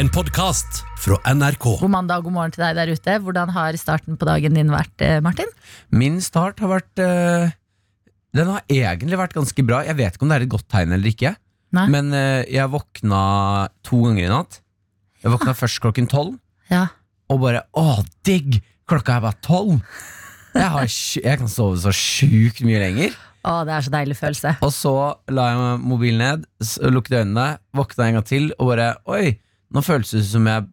En podkast fra NRK. God mandag og god morgen til deg der ute. Hvordan har starten på dagen din vært, eh, Martin? Min start har vært eh, Den har egentlig vært ganske bra. Jeg vet ikke om det er et godt tegn eller ikke. Nei. Men eh, jeg våkna to ganger i natt. Jeg våkna først klokken tolv, Ja. og bare Å, digg! Klokka er bare tolv! Jeg, har jeg kan sove så sjukt mye lenger. Å, det er så deilig følelse. Og så la jeg mobilen ned, lukket øynene, våkna en gang til og bare Oi, nå føles det som jeg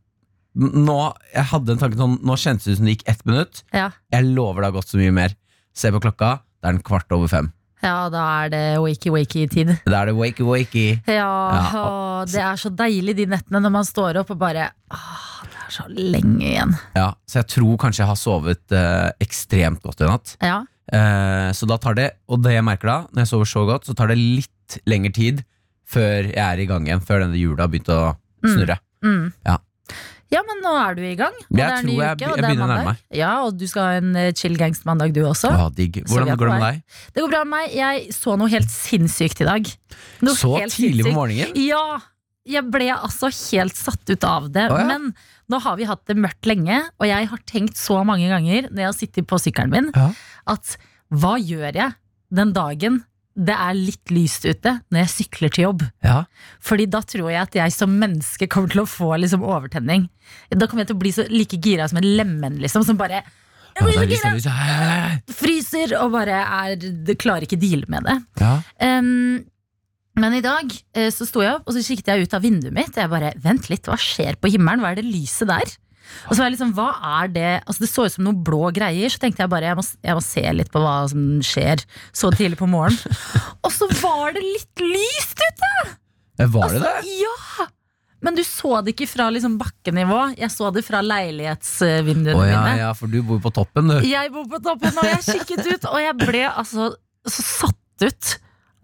Nå jeg hadde en tanke sånn Nå kjentes det ut som det gikk ett minutt. Ja. Jeg lover det har gått så mye mer. Se på klokka, det er den kvart over fem. ja, da er det wakey-wakey-tid. Da er det wakey-wakey. Ja, Ja, å, det er så deilig de nettene når man står opp og bare Åh, det er så lenge igjen. Ja, så jeg tror kanskje jeg har sovet eh, ekstremt godt i natt. Ja. Eh, så da tar det, og det jeg merker da, når jeg sover så godt, så tar det litt lengre tid før jeg er i gang igjen. Før denne jula har begynt å snurre. Mm. Ja. Ja, men nå er du i gang. Og Jeg det er en ny jeg uke, og jeg det er mandag. Ja, og du skal ha en eh, chill gangst-mandag du også. Ja, digg. Hvordan går det med deg? Det går bra med meg. Jeg så noe helt sinnssykt i dag. Noe Så tidlig på morgenen? Ja, jeg ble altså helt satt ut av det. Å, ja. Men nå har vi hatt det mørkt lenge, og jeg har tenkt så mange ganger når jeg har sittet på sykkelen min, Ja. at hva gjør jeg den dagen det er litt lyst ute når jeg sykler til jobb? Ja. Fordi da tror jeg at jeg som menneske kommer til å få liksom overtenning. Da kommer jeg til å bli så like gira som en lemen, liksom, som bare jeg blir så gira, fryser og bare er, klarer ikke deale med det. Ja. Um, men i dag eh, så sto jeg opp, og så kikket jeg ut av vinduet mitt. Og jeg bare, vent litt, hva skjer på himmelen? Hva er det lyset der? Og så var jeg liksom, hva er det? Altså Det så ut som noen blå greier. Så tenkte jeg bare, jeg må, jeg må se litt på hva som skjer så tidlig på morgenen. og så var det litt lyst ute! Var det Altså, det? Ja! Men du så det ikke fra liksom bakkenivå. Jeg så det fra leilighetsvinduene oh, ja, mine. ja, for du bor på toppen, du. Jeg bor på toppen, og jeg kikket ut, og jeg ble altså så satt ut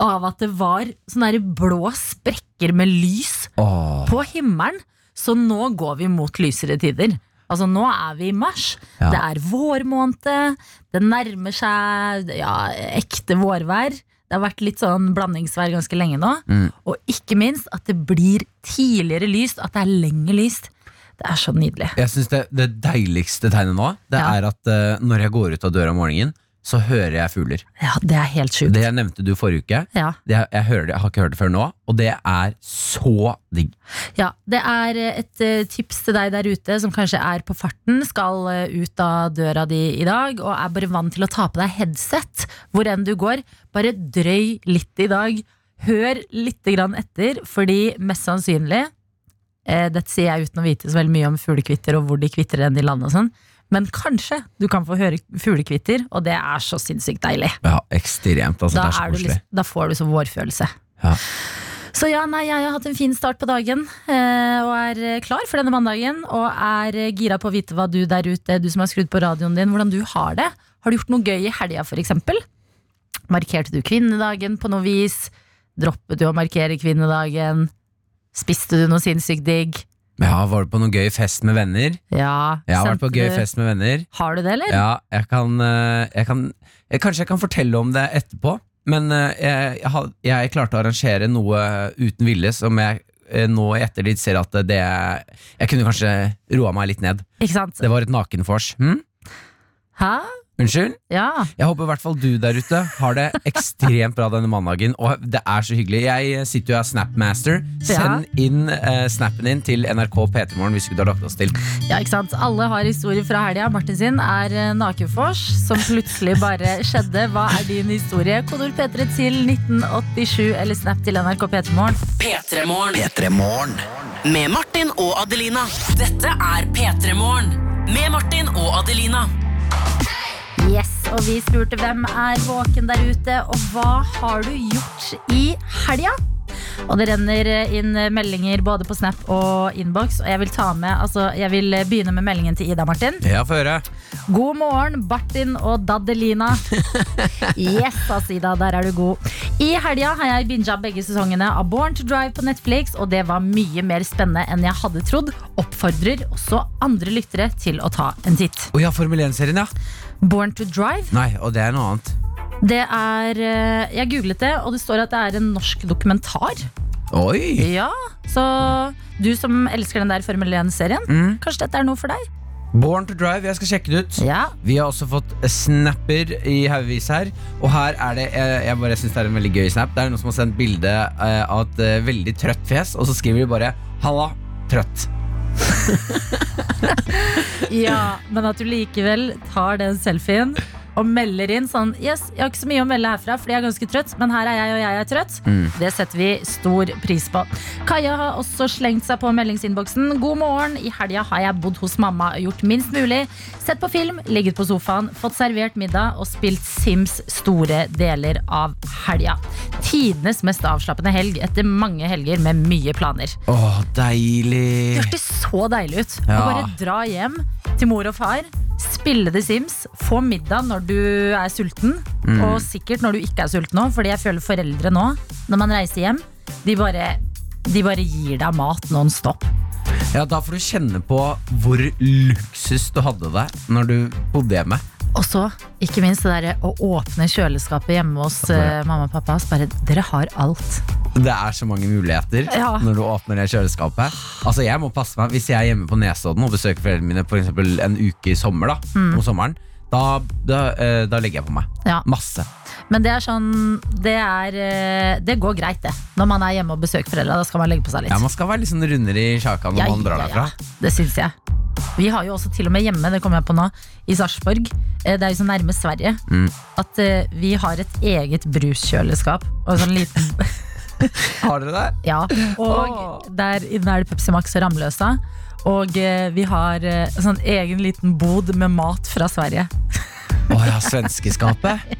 av at det var sånne blå sprekker med lys oh. på himmelen. Så nå går vi mot lysere tider. Altså Nå er vi i mars. Ja. Det er vårmåned. Det nærmer seg ja, ekte vårvær. Det har vært litt sånn blandingsvær ganske lenge nå. Mm. Og ikke minst at det blir tidligere lyst, at det er lenger lyst. Det er så nydelig. Jeg synes det, det deiligste tegnet nå, det Ja. er at uh, når jeg går ut av døra om morgenen, så hører jeg fugler. Ja, det er helt sjukt. Det nevnte du forrige uke. Ja. Det, jeg, hører det, jeg har ikke hørt det før nå, og det er så digg. Ja, Det er eh, et eh, tips til deg der ute som kanskje er på farten, skal eh, ut av døra di i dag og er bare vant til å ta på deg headset hvor enn du går. Bare drøy litt i dag. Hør litt etter, fordi mest sannsynlig eh, Dette sier jeg uten å vite så veldig mye om fuglekvitter og hvor de kvitrer enn i landet og sånn, men kanskje du kan få høre fuglekvitter, og det er så sinnssykt deilig. Ja, ekstremt. Altså, Da, det er så er du koselig. liksom, da får du så vårfølelse. Ja. Så ja, nei, jeg har hatt en fin start på dagen eh, og er eh, klar for denne mandagen. Og er eh, gira på å vite hva du der ute, du som har skrudd på radioen din, hvordan du har det. Har du gjort noe gøy i helga, f.eks.? Markerte du kvinnedagen på noe vis? Droppet du å markere kvinnedagen? Spiste du noe sinnssykt digg? Ja, Var du på noen gøy fest med venner? Ja. Jeg har vært på gøy fest med venner. Har du det, eller? Ja, jeg kan, eh, jeg kan jeg, Kanskje jeg kan fortelle om det etterpå, men eh, jeg, jeg, klarte å arrangere noe uten vilje som jeg eh, nå i ettertid ser at det Jeg kunne kanskje roa meg litt ned. Ikke sant? Det var et nakenvors. Hm? Hæ? Unnskyld? Ja. Jeg håper i hvert fall du der ute har det ekstremt bra denne mandagen. Og det er så hyggelig. Jeg sitter jo og er Snapmaster. Send inn eh, snappen din til NRK P3morgen hvis du har lagt oss til. Ja, ikke sant? Alle har historier fra helga. Martin sin er eh, nakenfors, som plutselig bare skjedde. Hva er din historie? Kodord P3 til 1987 eller snap til NRK P3morgen. P3morgen. Med Martin og Adelina. Dette er P3morgen. Med Martin og Adelina. Yes, og vi spurte hvem er våken der ute, og hva har du gjort i helga? Og det renner inn meldinger både på Snap og innboks. Og jeg vil ta med, altså jeg vil begynne med meldingen til Ida Martin. Ja, få høre. God morgen, Bartin og Daddelina. Yes, altså Ida, der er du god. I helga har jeg binga begge sesongene av Born to Drive på Netflix, og det var mye mer spennende enn jeg hadde trodd. Oppfordrer også andre lyttere til å ta en titt. Oh, ja, Formel 1-serien, ja. Born to Drive, Nei, og det er noe annet. det er eh, Jeg googlet det, og det står at det er en norsk dokumentar. Oi! Ja, Så du som elsker den der Formel 1-serien, Mm. kanskje dette er noe for deg? Born to drive, jeg skal sjekke det ut. Ja. Vi har også fått snapper i haugevis her. Og her er det Jeg, bare synes det er en veldig gøy snap. Det er noen som har sendt bilde eh, av et eh, veldig trøtt fjes, og så skriver de bare 'halla, trøtt'. ja, men at du likevel tar den selfien og melder inn sånn Yes, jeg har ikke så mye å melde herfra, fordi jeg er ganske trøtt, men her er jeg, og jeg er trøtt. Mm. Det setter vi stor pris på. Kaja har også slengt seg på meldingsinnboksen. God morgen. I helga har jeg bodd hos mamma og gjort minst mulig. Sett på film, ligget på sofaen, fått servert middag og spilt Sims store deler av helga. Tidenes mest avslappende helg etter mange helger med mye planer. Åh, deilig. Det hørtes så deilig ut. Ja. Å bare dra hjem til mor og far, spille The Sims, få middag når du er sulten. Mm. Og sikkert når du ikke er sulten òg, fordi jeg føler foreldre nå, når man reiser hjem, de bare, de bare gir deg mat non stop. Ja, Da får du kjenne på hvor luksus du hadde det når du bodde hjemme. Og så, ikke minst det derre å åpne kjøleskapet hjemme hos eh, mamma og pappa. Bare, dere har alt. Det er så mange muligheter Ja. når du åpner det kjøleskapet. Altså jeg må passe meg Hvis jeg er hjemme på Nesodden og besøker foreldrene mine for eksempel en uke i sommer, da, Mm. om sommeren, da, da, eh, da legger jeg på meg. Ja. Masse. Men det er sånn Det, er, eh, det går greit, det. Når man er hjemme og besøker foreldra. Da skal man legge på seg litt. Ja, Man skal være litt sånn rundere i sjaka når Ja, man drar derfra. ja. Det syns jeg. Vi har jo også til og med hjemme, det kommer jeg på nå, i Sarpsborg. eh, Det er jo så nærme Sverige Mm. at eh, vi har et eget bruskjøleskap. Og sånn liten Har dere det? Ja. Og der inne er det Pepsi Max og Ramløsa. Og vi har sånn egen liten bod med mat fra Sverige. Å ja, svenskeskapet.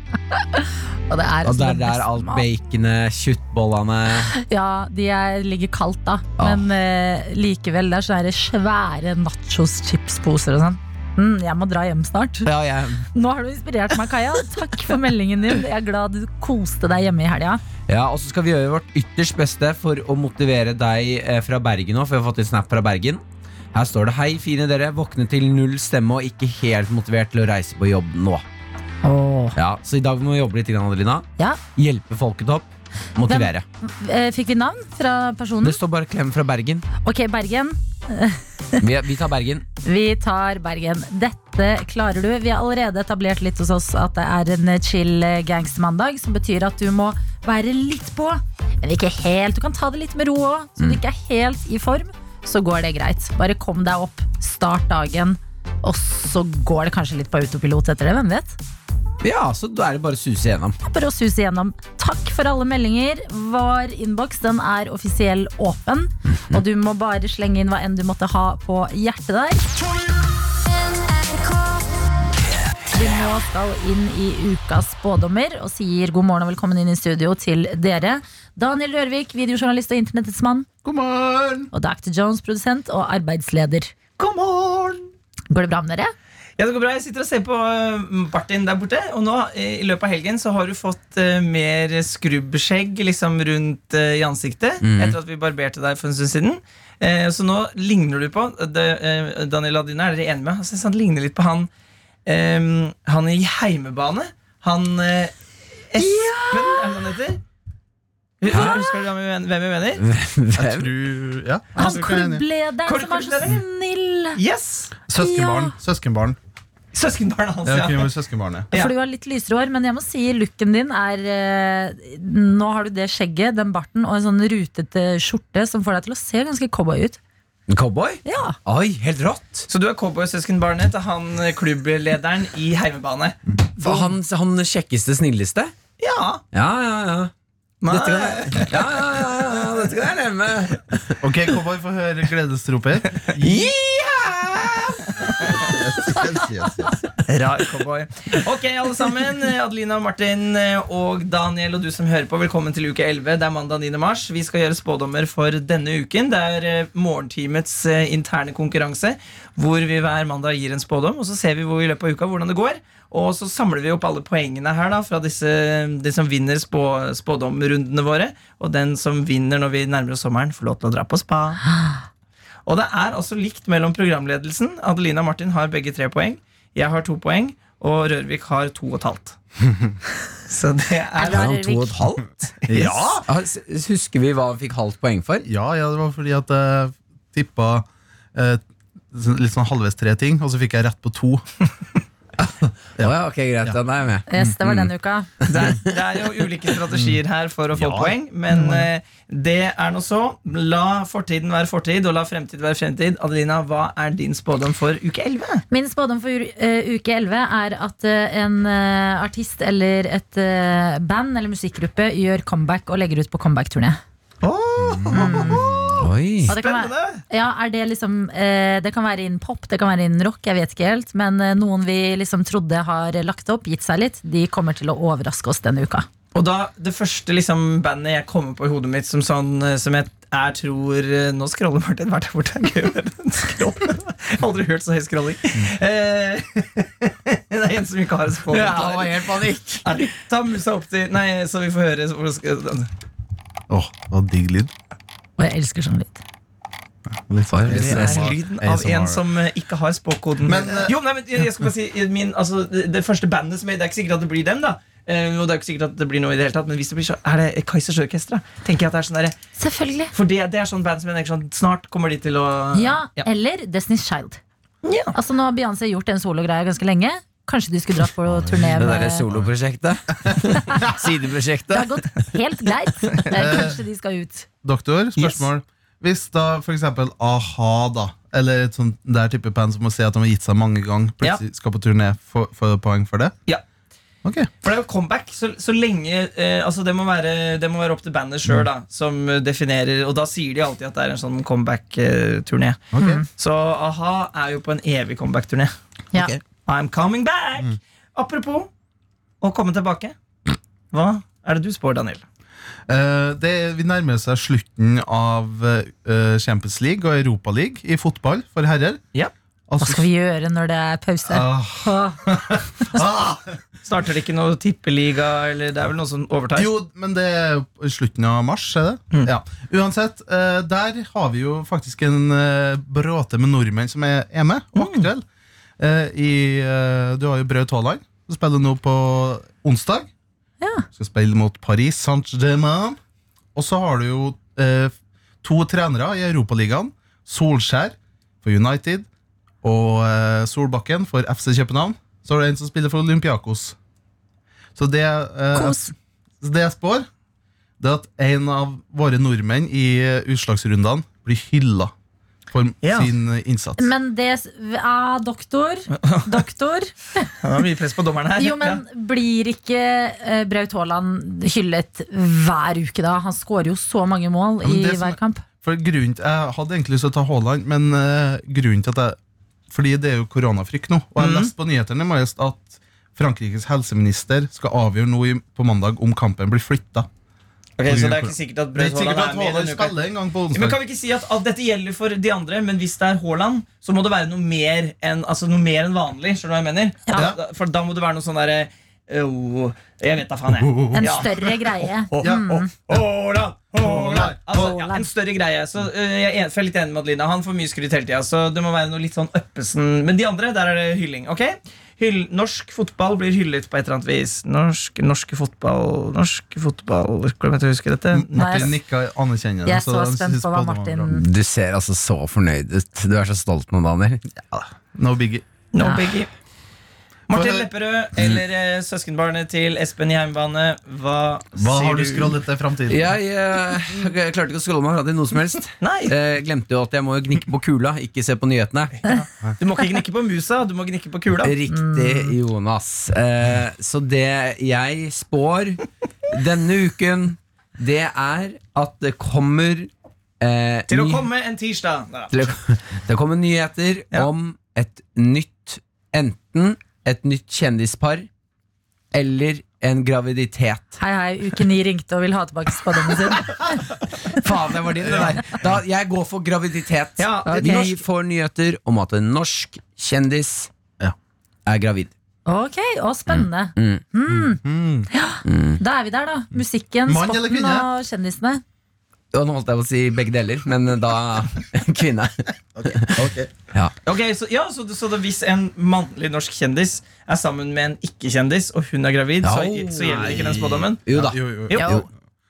Og det er Og altså der det er beste alt baconet, kjøttbollene. Ja, de er, ligger kaldt da. Ja. Men eh, likevel, det er sånne svære nachos-chipsposer og sånn. Mm, jeg må dra hjem snart. Ja, jeg, Nå har du inspirert meg, Kaja. Takk for meldingen din. Jeg er glad du koste deg hjemme i helga. ja, Og så skal vi gjøre vårt ytterst beste for å motivere deg eh, fra Bergen nå, for vi har fått en snap fra Bergen. Her står det 'Hei, fine dere. Våkne til null stemme og ikke helt motivert til å reise på jobb nå'. Ja, Så i dag må vi jobbe litt, grann, Adelina. Ja. Hjelpe folket opp. Motivere. Hvem, Fikk vi navn fra personen? Det står bare 'Klem fra Bergen'. Ok, Bergen. Vi, vi tar Bergen. Vi tar Bergen. Dette klarer du. Vi har allerede etablert litt hos oss at det er en chill gangstermandag, som betyr at du må være litt på, men ikke helt. Du kan ta det litt med ro òg, så du ikke er helt i form. Så går det greit. Bare kom deg opp, start dagen, og så går det kanskje litt på autopilot etter det. Hvem vet? Ja, så da er det bare å suse igjennom. Bare å suse igjennom. Takk for alle meldinger. Vår innboks den er offisiell åpen. Og du må bare slenge inn hva enn du måtte ha på hjertet der. Vi nå skal inn i ukas spådommer og sier god morgen og velkommen inn i studio til dere. Daniel Rørvik, videojournalist og internettets mann. God morgen! Og Dr. Jones, produsent og arbeidsleder. God morgen! Går det bra med dere? Ja, det går bra. Jeg sitter og ser på Martin der borte. Og nå eh, i løpet av helgen så har du fått eh, mer skrubbskjegg liksom rundt eh, i ansiktet. Etter at vi barberte deg for en stund siden. Eh, så nå ligner du på Daniel Adina, er dere enige med? Altså, han ligner litt på han eh, Han i Heimebane. Han uh, Espen, er det han heter? Husker du hvem vi mener? Hvem? Jeg tror ja. Han er klubblederen som er så snill. Yes! Søskenbarn. Ja. Søskenbarn. Søskenbarnet hans. Ja, ja. søskenbarnet. For du har litt lysere hår, men jeg må si looken din er eh, Nå har du det skjegget, den barten og en sånn rutete skjorte som får deg til å se ganske cowboy ut. Cowboy? Ja, Oi, helt rått! Så du er cowboysøskenbarnet til han eh, klubblederen i Heimebane? For han, han kjekkeste, snilleste? Ja. Ja, ja, ja. Nei. Dette kan jeg, ja, ja, ja, ja, dette kan jeg leve med. Ok, Cowboy, få høre gledesroper. Yes, yes, yes. Rar cowboy. Ok, alle sammen. Adelina, Martin og Daniel og du som hører på, velkommen til uke 11. Det er mandag 9. mars. Vi skal gjøre spådommer for denne uken. Det er morgentimets eh, interne konkurranse, hvor vi hver mandag gir en spådom, og så ser vi hvor i løpet av uka hvordan det går. Og så samler vi opp alle poengene her da fra disse, de som vinner spå, spådomrundene våre. Og den som vinner når vi nærmer oss sommeren, får lov til å dra på spa. Og det er også likt mellom programledelsen. Adelina og Martin har begge tre poeng. Jeg har to poeng. og Rørvik har to og et halvt. Så det er han to og et halvt? Ja! Ah, Husker vi hva han fikk halvt poeng for? Ja, ja, det var fordi at jeg tippa eh, sånn- litt sånn halvveis tre ting, og så fikk jeg rett på to. Ja, ok, greit, da er jeg med. Yes, det var denne uka. Det er, det er jo ulike strategier her for å få Ja. poeng, men uh, det er nå så. La fortiden være fortid, og la fremtid være fremtid. Adelina, hva er din spådom for uke 11? Min spådom for uh, uke 11 er at uh, en artist eller et band eller musikkgruppe gjør comeback og legger ut på comeback-turné. Oi. Og det kan være- Ja, er det liksom eh, Det kan være innen pop, det kan være innen rock, jeg vet ikke helt. Men eh, noen vi liksom trodde har lagt opp, gitt seg litt, de kommer til å overraske oss denne uka. Og da, Det første liksom bandet jeg kommer på i hodet mitt som sånn eh, Som jeg jeg tror eh, Nå scroller Martin hvert der borte. Gøy å høre. Aldri hørt så høy scrolling. Eh, det er en som ikke har et var helt panikk. Ta musa opp til Nei, så vi får høre. Åh, oh, digg lyd. Og jeg elsker sånn lyd. Litt sånn- det er lyden av en som eh, ikke har spåkoden. Men, eh, jo, nei, men jeg, skal bare si min, altså, det, det første bandet som jeg, Det er ikke sikkert at det blir dem, da. Uh, og det er ikke sikkert at det blir noe i det hele tatt Men hvis det blir så, er det Kaizers Orkestra. Tenker jeg at det er sånn der, Selvfølgelig. For det, det er sånn band som jeg tenker sånn Snart kommer de til å Ja, Ja. Eller Destiny's Child. Ja. Altså Nå har Beyoncé gjort den sologreia ganske lenge. Kanskje de skulle dratt på turné Det med derre soloprosjektet. Det har gått helt greit. Eh, Kanskje de skal ut. Doktor, spørsmål. Hvis da eksempel a-ha, da, eller et sånt der type band som må si at de har gitt seg mange ganger, plutselig skal på turné, få du poeng for det? Ja. Ok. For det er jo comeback så, så lenge eh, Altså det må, være, det må være opp til bandet sjøl, som eh, definerer Og da sier de alltid at det er en sånn comeback-turné. ok. Så a-ha er jo på en evig comeback-turné. Ja. Ok. I'm coming back! Apropos å komme tilbake. Hva er det du spår, Daniel? Uh, det, vi nærmer seg slutten av uh, Champions League og Europa League i fotball for herrer. Ja. Hva Altså, skal vi gjøre når det er pause? Uh. Ah, Starter det ikke noe tippeliga, eller det er vel noe som overtar? jo, men det er slutten av mars, er det? Ja. Uansett, eh, der har vi jo faktisk en bråte med nordmenn som er, er med, og aktuelle. Eh, i, eh, du har jo Braut Haaland, Du spiller nå på onsdag. Ja. Skal spille mot Paris Saint-Germain. Og så har du jo eh, to trenere i Europaligaen. Solskjær for United og eh, Solbakken for FC København. Så har du en som spiller for Olympiakos. Så det, eh, det jeg spår, det er at en av våre nordmenn i eh, utslagsrundene blir hylla for Ja. sin eh, innsats. Men det Ja, doktor. Doktor. Ja, det er mye press på dommeren her. Jo, men blir ikke eh, Braut Haaland hyllet hver uke, da? Han skårer jo så mange mål Ja, i som- hver kamp. For grunnen Jeg hadde egentlig lyst til å ta Haaland, men uh, grunnen til at jeg Fordi det er jo koronafrykt nå. Og jeg mm. leste på nyhetene at Frankrikes helseminister skal avgjøre nå på mandag om kampen blir flytta. Ok, Så det er ikke sikkert at Braut Haaland er med denne uka? en gang på Ja, Men kan vi ikke si at at dette gjelder for de andre, men hvis det er Haaland, så må det være noe mer enn altså noe mer enn vanlig? Skjønner du hva jeg mener? Ja. Da, for da må det være noe sånn derre oh, Jeg vet da faen, jeg. En Ja. større greie. Ja, Haaland, Haaland, Haaland. Altså, ja, en større greie. Så øh, Jeg er en- for jeg er litt enig med Adelina. Han får mye skryt hele tida. Så det må være noe litt sånn Øppesen. Men de andre, der er det hylling. ok? Hyll, norsk fotball blir hyllet på et eller annet vis. Norsk, norske fotball Norsk fotball Hvordan jeg husker dette. Martin nikka anerkjennende. Jeg er så så spent på hva. Martin Du ser altså så fornøyd ut. Du er så stolt nå, Daniel. No biggie. No Ja. biggie. Martin Lepperød eller eh, søskenbarnet til Espen i Heimebane, hva, Hva sier har du scrollet til framtiden? Jeg, eh, jeg klarte ikke å scrolle meg fra til noe som helst. Nei, Jeg glemte jo at jeg må jo gnikke på kula, ikke se på nyhetene. du må ikke gnikke på musa, du må gnikke på kula. Riktig, Jonas. Eh, så det jeg spår denne uken, det er at det kommer eh, Til å ny- komme en tirsdag. Nei, til å- Det kommer nyheter Ja. om et nytt Enten et nytt kjendispar eller en graviditet. Hei, hei, uke ni ringte og vil ha tilbake spådommen sin. Faen, det var din, det der. Da, jeg går for graviditet. Ja, okay. Vi får nyheter om at en norsk kjendis Ja. er gravid. Ok, og spennende. Mm. Mm. Ja, da er vi der, da. Musikken, kvinne? og kjendisene. Nå holdt jeg på å si begge deler, men da kvinne. Ok. Ja. Ok, Ok, så, ja, så, så Hvis en mannlig norsk kjendis er sammen med en ikke-kjendis, og hun er gravid, så, Ja. så gjelder ikke den spådommen? Jo da. Jo, jo. Jo. Jo.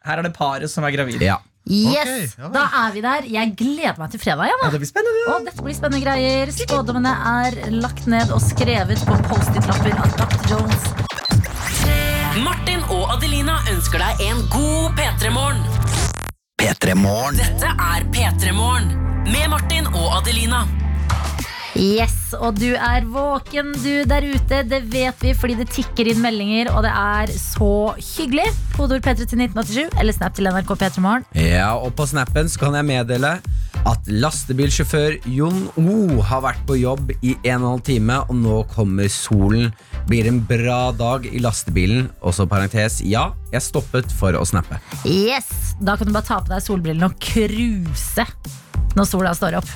Her er det paret som er gravide. Ja. Yes, ja. Da er vi der. Jeg gleder meg til fredag. Ja, det blir spennende. Og dette blir spennende greier. Spådommene er lagt ned og skrevet på Post-It-lapper av Dr. Jones. Martin og Adelina ønsker deg en god P3-morgen. P3morgen. Dette er P3-morgen med Martin og Adelina. Yes, og du er våken, du der ute. Det vet vi fordi det tikker inn meldinger, og det er så hyggelig. Kodeord P3 til 1987 eller snap til NRK P3morgen. Ja, og på snappen så kan jeg meddele at lastebilsjåfør Jon O har vært på jobb i en og en halv time, og nå kommer solen. Blir en bra dag i lastebilen. Og så parentes, ja, jeg stoppet for å snappe. Yes, Da kan du bare ta på deg solbrillene og cruise når sola står opp.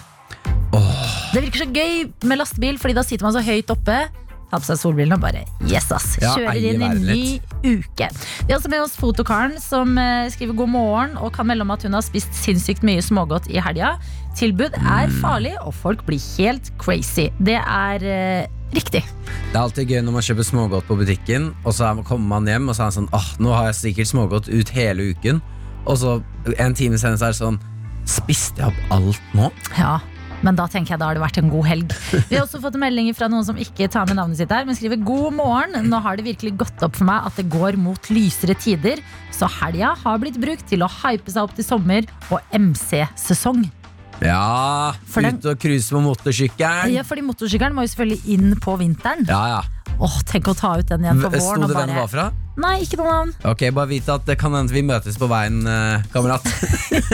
Det virker så gøy med lastebil, Fordi da sitter man så høyt oppe. Ta på seg solbrillene og bare yes, ass. Kjører inn i ny uke. Vi har også med oss fotokaren som eh, skriver god morgen og kan melde om at hun har spist sinnssykt mye smågodt i helga. Tilbud er Mm. farlig, og folk blir helt crazy. Det er eh, riktig. Det er alltid gøy når man kjøper smågodt på butikken, og så er- kommer man hjem og så er man sånn Åh, nå har jeg sikkert smågodt ut hele uken. Og så en time senere så er det sånn Spiste jeg opp alt nå? Ja, men da tenker jeg da har det vært en god helg. Vi har også fått meldinger fra noen som ikke tar med navnet sitt her, men skriver god morgen. Nå har det virkelig gått opp for meg at det går mot lysere tider, så helga har blitt brukt til å hype seg opp til sommer og MC-sesong. Ja, For ut og cruise på motorsykkelen. Ja, fordi motorsykkelen må jo selvfølgelig inn på vinteren. Ja, ja. Åh, tenk å ta ut den igjen på våren. Sto det hvem det var fra? Nei, ikke noe navn. Ok, bare vite at det kan hende vi møtes på veien, eh, kamerat.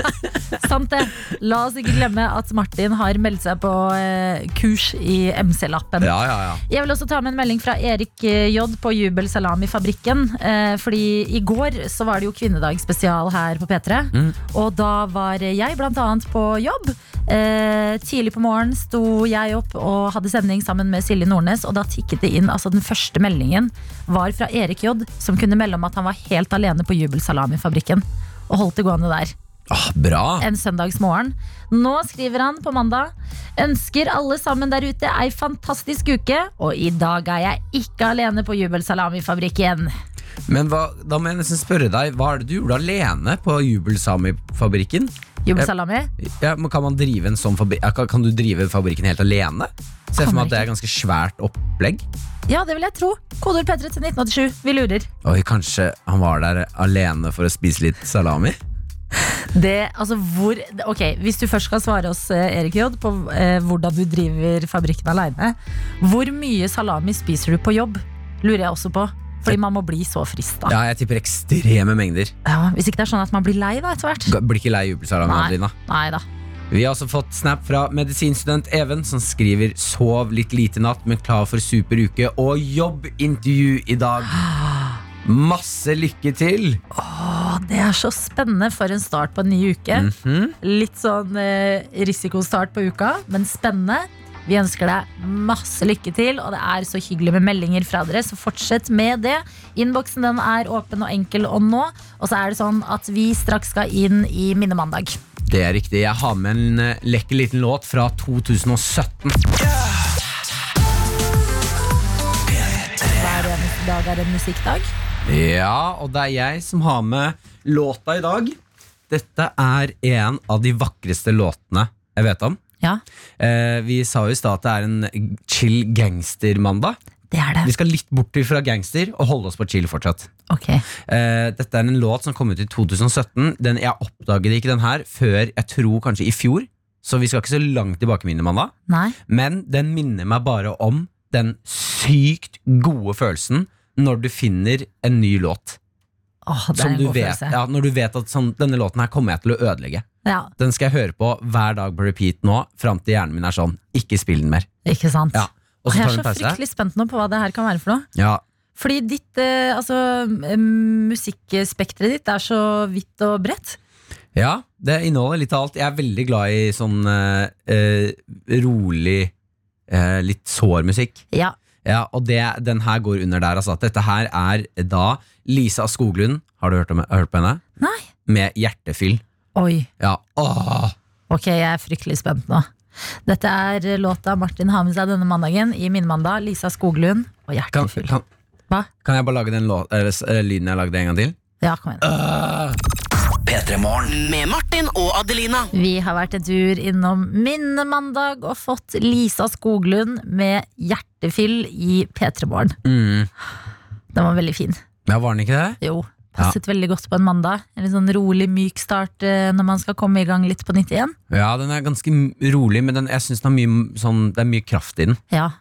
Sant det. La oss ikke glemme at Martin har meldt seg på eh, kurs i MC-lappen. Ja, ja, ja. Jeg vil også ta med en melding fra Erik eh, J på Jubel Salami-fabrikken. Eh, fordi i går så var det jo kvinnedagsspesial her på P3. Mm. Og da var jeg blant annet på jobb. Eh, tidlig på morgenen sto jeg opp og hadde sending sammen med Silje Nordnes. Og da tikket det inn, altså den første meldingen var fra Erik J, som kunne melde om at han var helt alene på Jubel Salami-fabrikken. Og holdt det gående der Ah, bra. en søndagsmorgen. Nå skriver han på mandag Ønsker alle sammen der ute ei fantastisk uke, og i dag er jeg ikke alene på Jubel Salami-fabrikken. Men hva, da må jeg nesten spørre deg, hva er det du gjorde alene på Jubelsami-fabrikken? Jubel Ja. Men kan man drive en sånn fabrikk? Kan, kan du drive fabrikken helt alene? Se for meg at det er ganske svært opplegg. Ja, det vil jeg tro. Koder P3 til 1987. Vi lurer. Oi, kanskje han var der alene for å spise litt salami? Det, altså hvor Ok, Hvis du først skal svare oss, eh, Erik J, på eh, hvordan du driver fabrikken aleine, hvor mye salami spiser du på jobb? Lurer jeg også på. Fordi man må bli så frista. Ja, jeg tipper ekstreme mengder. Ja, hvis ikke det er sånn at man blir lei da etter hvert. Blir ikke lei jubelsalami, Nei. Nei da. Vi har også fått snap fra medisinstudent Even, som skriver 'sov litt lite natt, men klar for super uke' og jobbintervju i dag. Masse lykke til! Å, det er så spennende for en start på en ny uke. Mhm. Litt sånn eh, risikostart på uka, men spennende. Vi ønsker deg masse lykke til, og det er så hyggelig med meldinger fra dere, så fortsett med det. Innboksen den er åpen og enkel å nå, og så er det sånn at vi straks skal inn i Minnemandag. Det er riktig. Jeg har med en eh, lekker liten låt fra 2017. Hver eneste dag er en musikkdag. Ja, og det er jeg som har med låta i dag. Dette er en av de vakreste låtene jeg vet om. Ja, Eh, vi sa jo i stad at det er en chill gangster-mandag. det er det. Vi skal litt bort fra gangster og holde oss på chill fortsatt. Okay. Eh, dette er en låt som kom ut i 2017. Den, jeg oppdaget ikke den her før jeg tror kanskje i fjor. Så vi skal ikke så langt tilbake, minnemandag. Nei. Men den minner meg bare om den sykt gode følelsen når du finner en ny låt. Åh, det er en du god vet, følelse. ja, når du vet at sånn, denne låten her kommer jeg til å ødelegge. Ja, Den skal jeg høre på hver dag på repeat nå, fram til hjernen min er sånn Ikke spill den mer. ikke sant? Ja. Og jeg er så fryktelig spent nå på hva det her kan være for noe. Ja, Fordi ditt eh, altså, musikkspekteret ditt er så vidt og bredt. Ja, det inneholder litt av alt. Jeg er veldig glad i sånn eh, eh, rolig, eh, litt sår musikk. Ja, Ja, og det, den her går under der. Altså, dette her er da Lisa Skoglund. Har du hørt, om, hørt på henne? Nei. Med hjertefyll. Oi. Ja, åh Ok, jeg er fryktelig spent nå. Dette er låta Martin har med seg denne mandagen i Minnemandag. Lisa Skoglund og Kan, kan, Hva? kan jeg bare lage den lå- eller, eh, lyden jeg lagde en gang til? Ja, kom igjen. P3 Morgen. Med Martin og Adelina. Vi har vært en tur innom Minnemandag og fått Lisa Skoglund med Hjertefyll i P3 Morgen. Mm. Den var veldig fin. Ja, var den ikke det? Jo, passet veldig godt på en mandag. En litt sånn rolig, myk start eh, når man skal komme i gang litt på nytt igjen. Ja, den er ganske rolig, men den, jeg synes den har mye, sånn, det er mye kraft i den. Ja.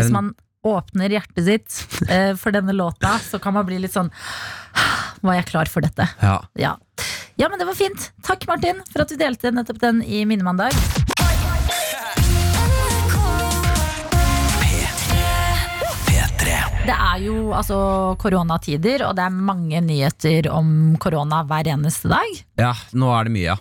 Hvis man åpner hjertet sitt eh, for denne låta, så kan man bli litt sånn Var jeg klar for dette? Ja. Ja. Ja, men det var fint. Takk, Martin, for at du delte nettopp den i Minnemandag. Det er jo altså koronatider, og det er mange nyheter om korona hver eneste dag. ja, nå er det mye, ja.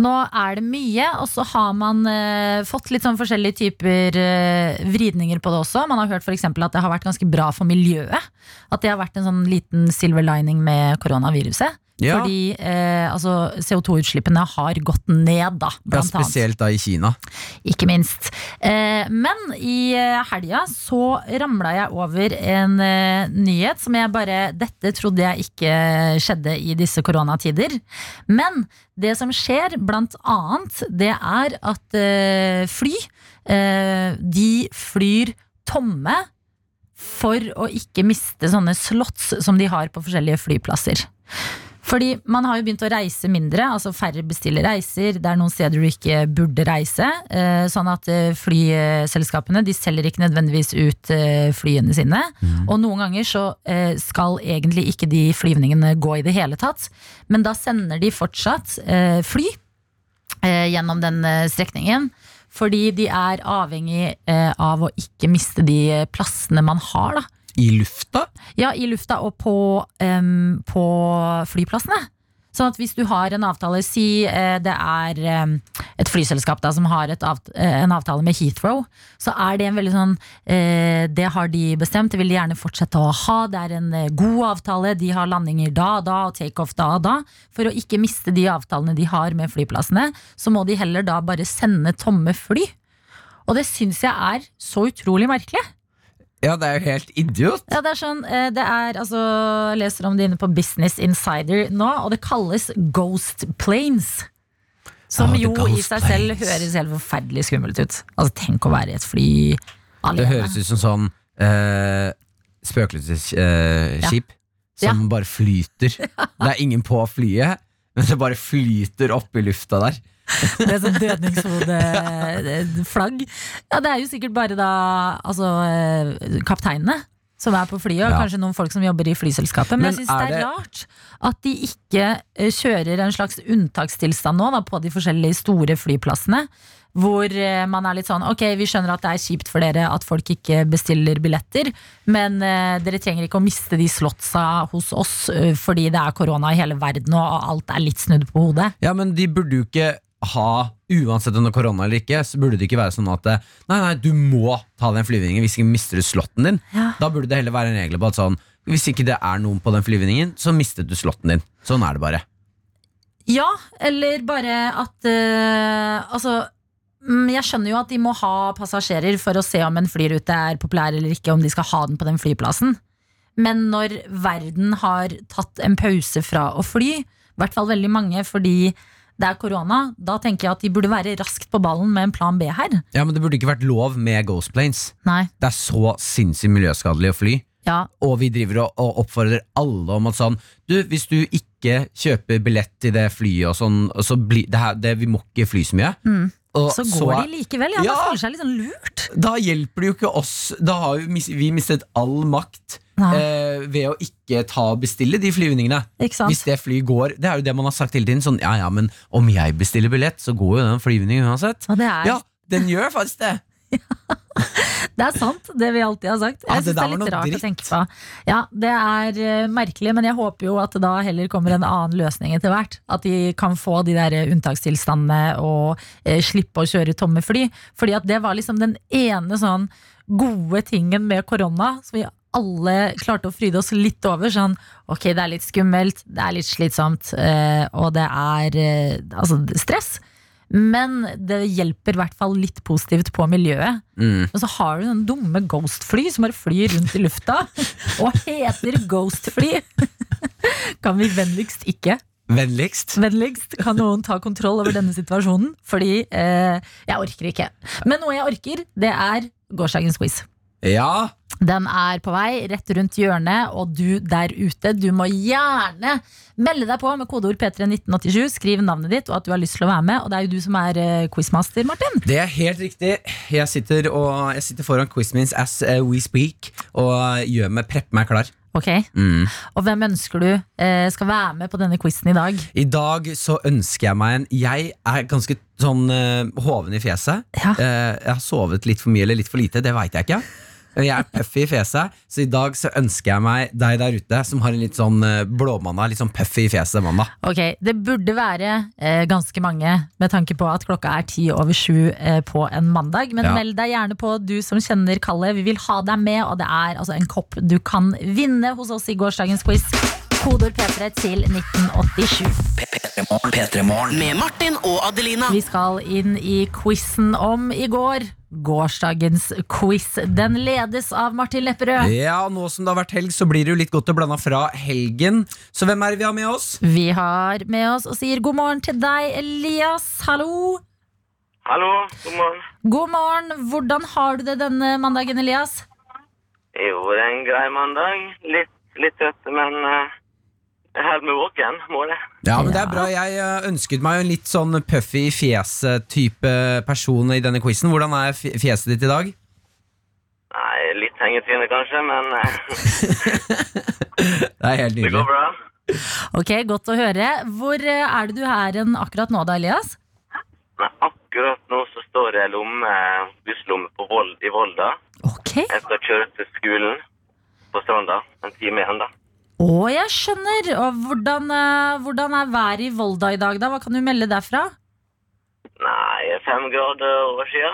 Nå er det mye, og så har man eh, fått litt sånn forskjellige typer eh, vridninger på det også. Man har hørt eksempel at det har vært ganske bra for miljøet. At det har vært en sånn liten silver lining med koronaviruset. Ja. Fordi eh, altså, CO2-utslippene har gått ned, da. ja spesielt da i Kina. Ikke minst. Eh, men i eh, helga så ramla jeg over en eh, nyhet som jeg bare Dette trodde jeg ikke skjedde i disse koronatider. Men det som skjer, blant annet, det er at eh, fly eh, De flyr tomme for å ikke miste sånne slots som de har på forskjellige flyplasser. Fordi man har jo begynt å reise mindre, altså færre bestiller reiser. Det er noen steder du ikke burde reise. eh, Sånn at eh, flyselskapene de selger ikke nødvendigvis ut eh, flyene sine. Og noen ganger så skal egentlig ikke de flyvningene gå i det hele tatt. Men da sender de fortsatt fly gjennom den strekningen. Fordi de er avhengig av å ikke miste de plassene man har, da. I lufta? Ja, i lufta og på, um, på flyplassene. Sånn at hvis du har en avtale, si eh, det er et flyselskap da, som har avt eh, en avtale med Heathrow, så er det en veldig sånn eh, Det har de bestemt, det vil de gjerne fortsette å ha. Det er en god avtale, de har landinger da og da og takeoff da og da. For å ikke miste de avtalene de har med flyplassene, så må de heller da bare sende tomme fly. Og det syns jeg er så utrolig merkelig. Ja, det er jo helt idiot. Ja, det er sånn, eh, det er, altså, jeg leser om det inne på Business Insider nå, og det kalles ghost planes. Som Ja, jo i seg seg selv høres helt forferdelig skummelt ut. Altså, Tenk å være i et fly alene. Det høres ut som sånn uh, spøkelsesskip som bare flyter. Det er ingen på flyet, men det bare flyter opp i lufta der. Med sånn dødningshodeflagg. Ja, det er jo sikkert bare da altså, eh, kapteinene som er på flyet, og Ja. kanskje noen folk som jobber i flyselskapet. Men, Men jeg syns det er rart at de ikke eh, kjører en slags unntakstilstand nå da, på de forskjellige store flyplassene. Hvor eh, man er litt sånn Ok, vi skjønner at det er kjipt for dere at folk ikke bestiller billetter, men uh, dere trenger ikke å miste de slotsa hos oss uh, fordi det er korona i hele verden og alt er litt snudd på hodet. Ja, men de burde jo ikke ha Uansett om det er korona eller ikke, så burde det ikke være sånn at eh, Nei, nei, du må ta den flyvningen hvis ikke mister du slotten din. Ja. Da burde det heller være en regel på at sånn Hvis ikke det er noen på den flyvningen, så mistet du slotten din. Sånn er det bare. Ja, eller bare at uh, Altså mm, jeg skjønner jo at de må ha passasjerer for å se om en flyrute er populær eller ikke, om de skal ha den på den flyplassen. Men når verden har tatt en pause fra å fly, i hvert fall veldig mange fordi det er korona, da tenker jeg at de burde være raskt på ballen med en plan B her. Ja, Men det burde ikke vært lov med Ghost Planes. Nei, Det er så sinnssykt miljøskadelig å fly. ja, Og vi driver og, og oppfordrer alle om at sånn Du, hvis du ikke kjøper billett til det flyet og sånn, så bli, det her det, Vi må ikke fly så mye. Og så går de likevel. Ja, Ja. Man føler seg litt sånn lurt. Da hjelper det jo ikke oss. Da har vi, vi mistet all makt. Eh, ved å ikke ta og bestille de flyvningene. Hvis det flyet går Det er jo det man har sagt hele tiden. Sånn, ja ja, men om jeg bestiller billett, så går jo den flyvningen uansett. Er, Ja, den gjør faktisk det. Det er sant, det vi alltid har sagt. Ja, Jeg det synes det er litt rart dritt. å tenke på. Ja, det er eh, merkelig, men jeg håper jo at det da heller kommer en annen løsning etter hvert. At de kan få de der unntakstilstandene og eh, slippe å kjøre tomme fly. Fordi at det var liksom den ene sånn gode tingen med korona som vi alle klarte å fryde oss litt over. Sånn, ok, det er litt skummelt, det er litt slitsomt, eh, og det er eh, altså stress. Men det hjelper i hvert fall litt positivt på miljøet. Mm. Og så har du den dumme Ghost-fly som bare flyr rundt i lufta og heter Ghost-fly. Kan vi vennligst ikke? Vennligst. Vennligst kan noen ta kontroll over denne situasjonen, fordi eh, jeg orker ikke. Men noe jeg orker, det er gårsdagens quiz. Ja. Den er på vei rett rundt hjørnet, og du der ute, du må gjerne melde deg på med kodeord P31987. Skriv navnet ditt og at du har lyst til å være med. Og det er jo du som er eh, quizmaster, Martin. Det er helt riktig. Jeg sitter, og, jeg sitter foran quizmins as eh, we speak og gjør meg, prepper meg klar. Ok, Mm. Og hvem ønsker du eh, skal være med på denne quizen i dag? I dag så ønsker jeg meg en Jeg er ganske sånn eh, hoven i fjeset. Ja. Eh, jeg har sovet litt for mye eller litt for lite, det veit jeg ikke. Jeg er puffy i fjeset, så i dag så ønsker jeg meg deg der ute som har en litt sånn eh, blåmandag, litt sånn puffy i fjeset mandag. Ok, Det burde være eh, ganske mange, med tanke på at klokka er ti over sju eh, på en mandag. Men Ja. meld deg gjerne på, du som kjenner Kalle. Vi vil ha deg med, og det er altså en kopp du kan vinne hos oss i gårsdagens quiz. Kodord P3 til 1987. P3morgen. P3morgen. Med Martin og Adelina. Vi skal inn i quizen om i går. Gårsdagens quiz. Den ledes av Martin Lepperød. Ja, nå som det har vært helg, så blir det jo litt godt å blande fra helgen. Så hvem er det vi har med oss? Vi har med oss og sier god morgen til deg, Elias. Hallo. Hallo, god morgen. God morgen. Hvordan har du det denne mandagen, Elias? Jo, det er en grei mandag. Litt, litt trøtt, men uh, jeg holder meg våken, må det. Ja, men det er bra. Jeg eh, ønsket meg jo en litt sånn puffy i fjeset-type person i denne quizen. Hvordan er fjeset ditt i dag? Nei, litt hengetryne kanskje, men eh, Det er helt nydelig. det går bra. Ok, Godt å høre. Hvor eh, er det du er hen akkurat nå, da, Elias? Nei, akkurat nå så står jeg i lomme, busslomme på Vold, i Volda. Ok. Jeg skal kjøre til skolen på Stranda. En time igjen, da. Å, jeg skjønner. Og hvordan, eh, hvordan er været i Volda i dag, da? Hva kan du melde derfra? Nei, fem grader overskya.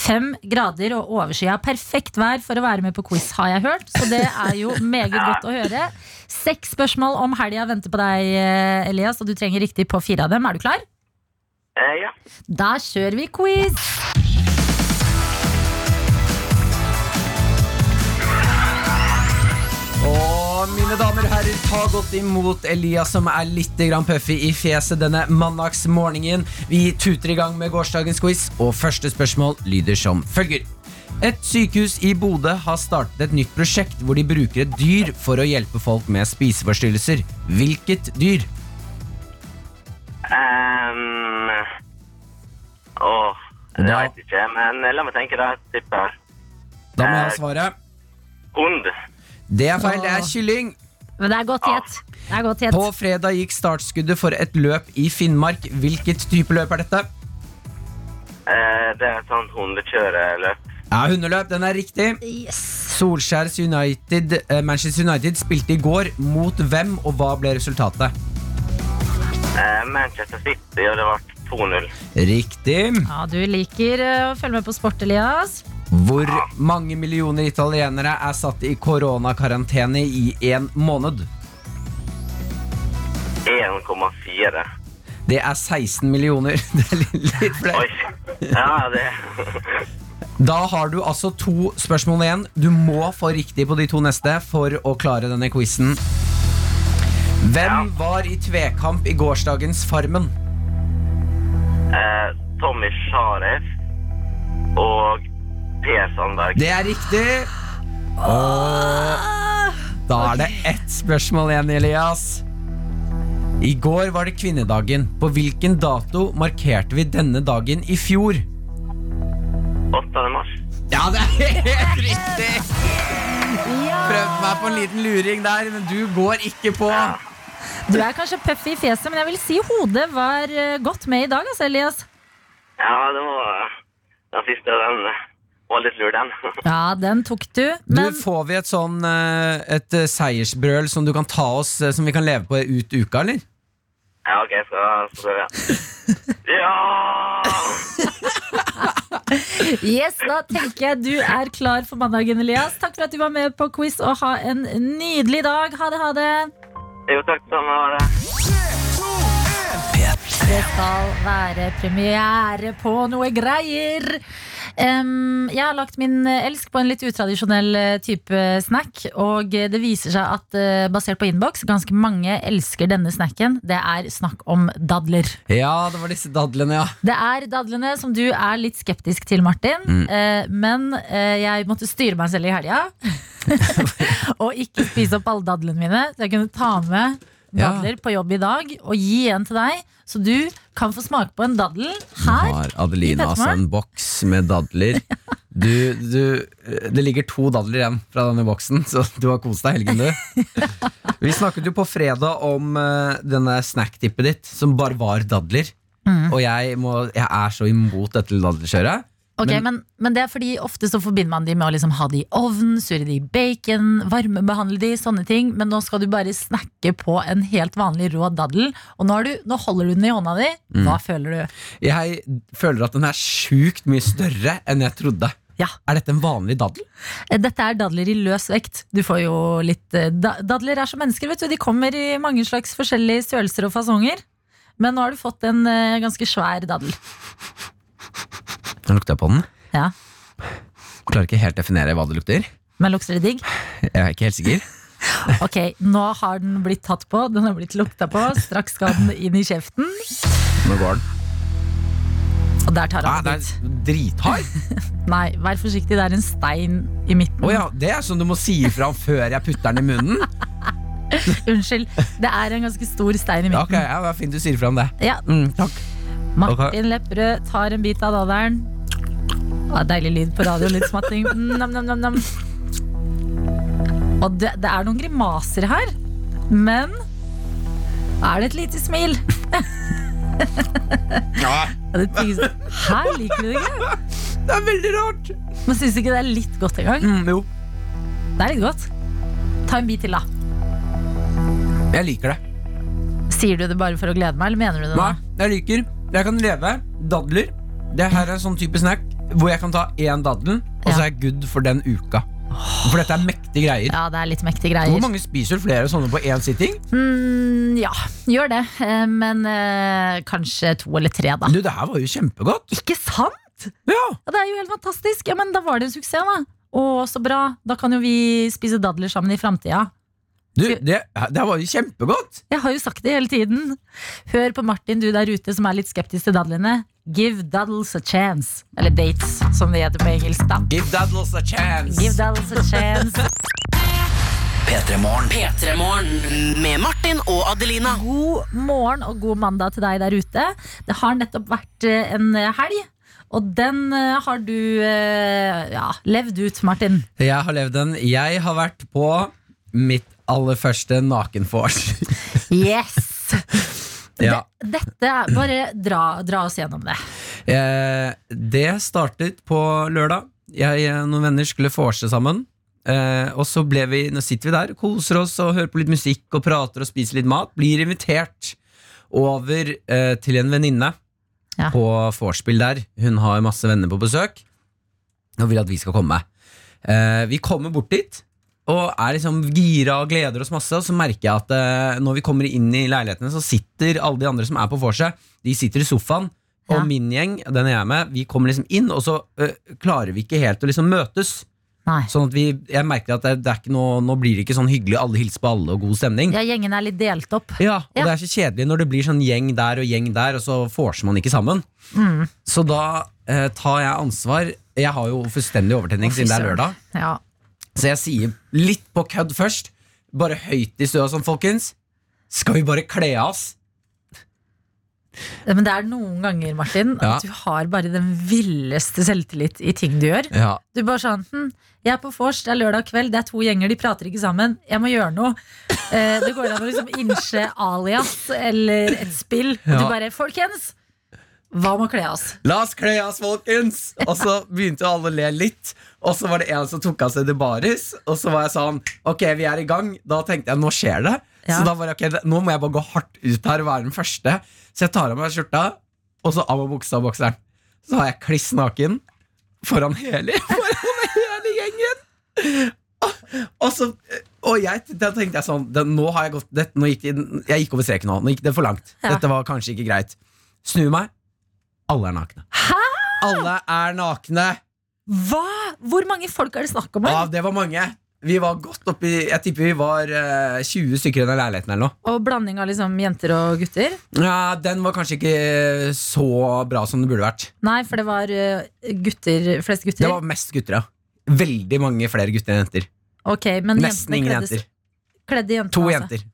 Fem grader og overskya. Perfekt vær for å være med på quiz, har jeg hørt. Så det er jo meget godt å høre. Seks spørsmål om helga venter på deg, eh, Elias, og du trenger riktig på fire av dem. Er du klar? Eh, ja. Da kjører vi quiz! Mine damer og herrer, ta godt imot Elias som er litt puffy i fjeset denne mandagsmorgenen. Vi tuter i gang med gårsdagens quiz, og første spørsmål lyder som følger. Et sykehus i Bodø har startet et nytt prosjekt hvor de bruker et dyr for å hjelpe folk med spiseforstyrrelser. Hvilket dyr? Um, åh, Da- vet ikke, men la meg tenke da. Tipper Da må jeg ha svaret. Det er feil, det er kylling. Men det er godt gjett. Det er godt gjett. På fredag gikk startskuddet for et løp i Finnmark. Hvilket type løp er dette? Eh, det er et sånt hundekjøreløp. Ja, hundeløp, den er riktig. Yes. Solskjærs United, eh, Manchester United spilte i går mot hvem, og hva ble resultatet? Eh, Manchester City, og det ble 2-0. Riktig. Ja, du liker å følge med på sport, Elias. Hvor mange millioner italienere er satt i koronakarantene i en måned? 1,4. Det er 16 millioner. Det er litt, flaut. Ja, det Da har du altså to spørsmål igjen. Du må få riktig på de to neste for å klare denne quizen. Hvem var i tvekamp i gårsdagens Farmen? eh, Tommy Sharef og Per Sandberg. Det er riktig. Og da er det ett spørsmål igjen, Elias. I går var det kvinnedagen. På hvilken dato markerte vi denne dagen i fjor? 8. mars. Ja, det er helt riktig! Prøvde meg på en liten luring der, men du går ikke på. Du er kanskje puffy i fjeset, men jeg vil si hodet var eh, godt med i dag, altså, Elias. Ja, det var den siste. Den var litt lur, den. Ja, den tok du. Du, Får vi et sånn eh, Et eh, seiersbrøl som du kan ta oss eh, Som vi kan leve på ut uka, eller? Ja, ok, så prøver jeg. Ja! yes, da tenker jeg du er klar for mandagen, Elias. Takk for at du var med på quiz, og ha en nydelig dag. Ha det, ha det. Jo, takk det samme. Ha det. Det skal være premiere på noe greier. Jeg har lagt min elsk på en litt utradisjonell eh, type snack. Og det viser seg at eh, basert på innboks, ganske mange elsker denne snacken. Det er snakk om dadler. Ja, det var disse dadlene, ja. Det er dadlene som du er litt skeptisk til, Martin. Mm. Eh, men jeg måtte styre meg selv i helga. og ikke spise opp alle dadlene mine. Så jeg kunne ta med Ja. dadler på jobb i dag og gi en til deg. Så du kan få smake på en daddel Nå her. har Adelina i altså en boks med dadler. Du, du, det ligger to dadler igjen fra denne boksen, så du har kost deg helgen, du. Vi snakket jo på fredag om uh, denne snacktippet ditt, som bare var dadler. Mm. Og jeg, må, jeg er så imot dette daddelkjøret. Ok, Men- men, men det er fordi ofte så forbinder man de med å liksom ha de i ovnen, surre de i bacon, varmebehandle de, sånne ting. Men nå skal du bare snakke på en helt vanlig rå daddel. Og nå, har du, nå holder du den i hånda di. Mm. Hva føler du? Jeg føler at den er sjukt mye større enn jeg trodde. Ja. Er dette en vanlig daddel? Eh, Dette er dadler i løs vekt. Du får jo litt eh, da, Dadler er som mennesker, vet du. De kommer i mange slags forskjellige størrelser og fasonger. Men nå har du fått en eh, ganske svær daddel. Nå lukter jeg på den. Ja. Klarer ikke helt definere hva det lukter. Men lukter det digg? Jeg er ikke helt sikker. Ok, nå har den blitt tatt på, den har blitt lukta på. Straks skal den inn i kjeften. Nå går den. Og der tar Ah, han det en bit. er drithard. Nei, vær forsiktig, det er en stein i midten. Oh, ja, det er sånn du må si ifra før jeg putter den i munnen? Unnskyld. Det er en ganske stor stein i midten. ok, ja, det er Fint du sier ifra om det. Ja, Mm, takk. Martin Lepperød tar en bit av dadderen. Ah, deilig lyd på radio, litt smatting. Nam, nam, nam, nam. Og det, det er noen grimaser her, men er det et lite smil? Ja, Her liker du det ikke? det er veldig rart. Men syns du ikke det er litt godt engang? Mm, jo, Det er litt godt. Ta en bit til, da. jeg liker det. Sier du det bare for å glede meg, eller mener du det? Nei, jeg liker Jeg kan leve dadler. Det her er en sånn type snack hvor jeg kan ta én daddel, og så er jeg good for den uka. For dette er mektige greier. Ja, det er litt mektige greier Hvor mange spiser flere sånne på én sitting? Mm, ja, gjør det. Eh, Men øh, kanskje to eller tre, da. Du, det her var jo kjempegodt. Ikke sant? Ja, Ja, det er jo helt fantastisk. Ja, men da var det en suksess, da. Å, så bra. Da kan jo vi spise dadler sammen i framtida. du, det, det var jo kjempegodt. Jeg har jo sagt det hele tiden. Hør på Martin, du der ute som er litt skeptisk til dadlene. Give daddles a chance. Eller dates, som det heter på engelsk. da Give daddles a chance. Give daddles a chance. P3morgen. P3morgen med Martin og Adelina. God morgen og god mandag til deg der ute. Det har nettopp vært eh, en helg. Og den eh, har du eh, ja, levd ut, Martin. Jeg har levd den. Jeg har vært på mitt aller første nakenvors. Yes! ja. Det, dette Bare dra, dra oss gjennom det. Eh, det startet på lørdag. Jeg og noen venner skulle vorse sammen. Eh, og så ble vi, nå sitter vi der, koser oss og hører på litt musikk og prater og spiser litt mat. Blir invitert over eh, til en venninne Ja. på vorspiel der. Hun har masse venner på besøk og vil at vi skal komme. Eh, vi kommer bort dit og er liksom gira og gleder oss masse. Og så merker jeg at eh, når vi kommer inn i leilighetene, så sitter alle de andre som er på vorset, de sitter i sofaen. Ja. Og min gjeng, den jeg er med, vi kommer liksom inn, og så øh, klarer vi ikke helt å liksom møtes. Nei. Sånn at vi, jeg merker at det, det er ikke noe, nå blir det ikke sånn hyggelig, alle hilser på alle og god stemning. Ja, Gjengen er litt delt opp. Ja, og Ja. det er så kjedelig når det blir sånn gjeng der og gjeng der, og så vorser man ikke sammen. Mm. Så da eh, tar jeg ansvar. Jeg har jo fullstendig overtenning Å, fy siden det er søren. lørdag. Ja. Så jeg sier litt på kødd først, bare høyt i støa sånn, folkens. Skal vi bare kle av oss? Men det er noen ganger, Martin, Ja. at du har bare den villeste selvtillit i ting du gjør. Ja. Du bare sånn hm, Jeg er på vors, det er lørdag kveld, det er to gjenger, de prater ikke sammen. Jeg må gjøre noe. Eh, det går an å liksom innse alias eller et spill. Og Ja. du bare Folkens! Hva med å kle oss? La oss kle oss, folkens! Og så begynte alle å le litt. Og så var det en som tok av seg det baris. Og så var jeg sånn Ok, vi er i gang. Da tenkte jeg nå skjer det. Ja. Så da var jeg, ok, nå må jeg bare gå hardt ut her og være den første. Så jeg tar av meg skjorta, og så av meg buksa og bokseren. Så har jeg kliss naken foran hele, foran hele gjengen. Og, og så Og jeg, da tenkte jeg sånn det, Nå har jeg gått det, gikk, Jeg gikk over streken nå. Nå gikk det for langt. Ja. Dette var kanskje ikke greit. Snu meg, alle er nakne. Hæ? Alle er nakne! Hva? Hvor mange folk er det snakk om? Ja, det var mange. Vi var godt oppi Jeg tipper vi var eh, 20 stykker i den leiligheten eller noe. Og blanding av liksom jenter og gutter? Ja, Den var kanskje ikke så bra som det burde vært. Nei, for det var eh, gutter, flest gutter. Det var mest gutter, ja. Veldig mange flere gutter enn jenter. Ok, men Nesten jentene ingen kledde- jenter. Kledde jentene To altså. jenter.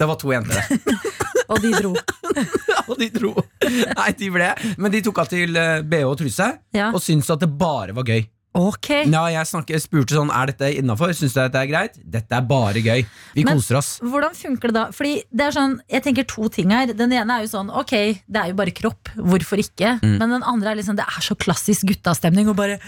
Det var to jenter, det. Og de dro. Og de dro. Nei, de ble Men de tok av til eh, BH og truse Ja. og syntes at det bare var gøy. Ok. Ja, jeg snakket, spurte sånn Er dette innafor. Syns du dette er greit? Dette er bare gøy. Vi Men- koser oss. Hvordan funker det da? Fordi det er sånn, Jeg tenker to ting her. Den ene er jo sånn Ok, det er jo bare kropp. Hvorfor ikke? Mm. Men den andre er liksom Det er så klassisk guttastemning og bare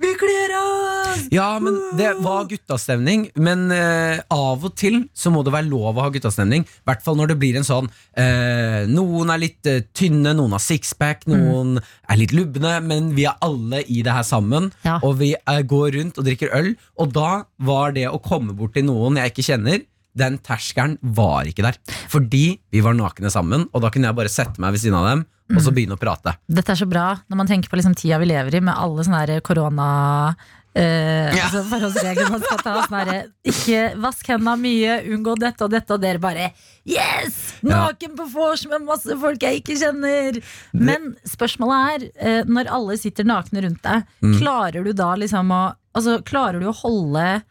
Vi kler oss! Ja, men det var guttastemning. Men eh, av og til så må det være lov å ha guttastemning. I hvert fall når det blir en sånn eh, Noen er litt eh, tynne, noen har sixpack, noen er litt lubne, men vi er alle i det her sammen. Ja. Og vi eh, går rundt og drikker øl. Og da var det å komme bort til noen jeg ikke kjenner, den terskelen var ikke der. Fordi vi var nakne sammen, og da kunne jeg bare sette meg ved siden av dem og så begynne å prate. Dette er så bra når man tenker på liksom tida vi lever i, med alle sånne korona... Uh, Ja. altså forholdsregler man skal ta sånn her, Ikke vask hendene mye, unngå dette og dette, og dere bare Yes! Naken på vors med masse folk jeg ikke kjenner! Men spørsmålet er, uh, når alle sitter nakne rundt deg, Mm. klarer du da liksom å Altså, klarer du å holde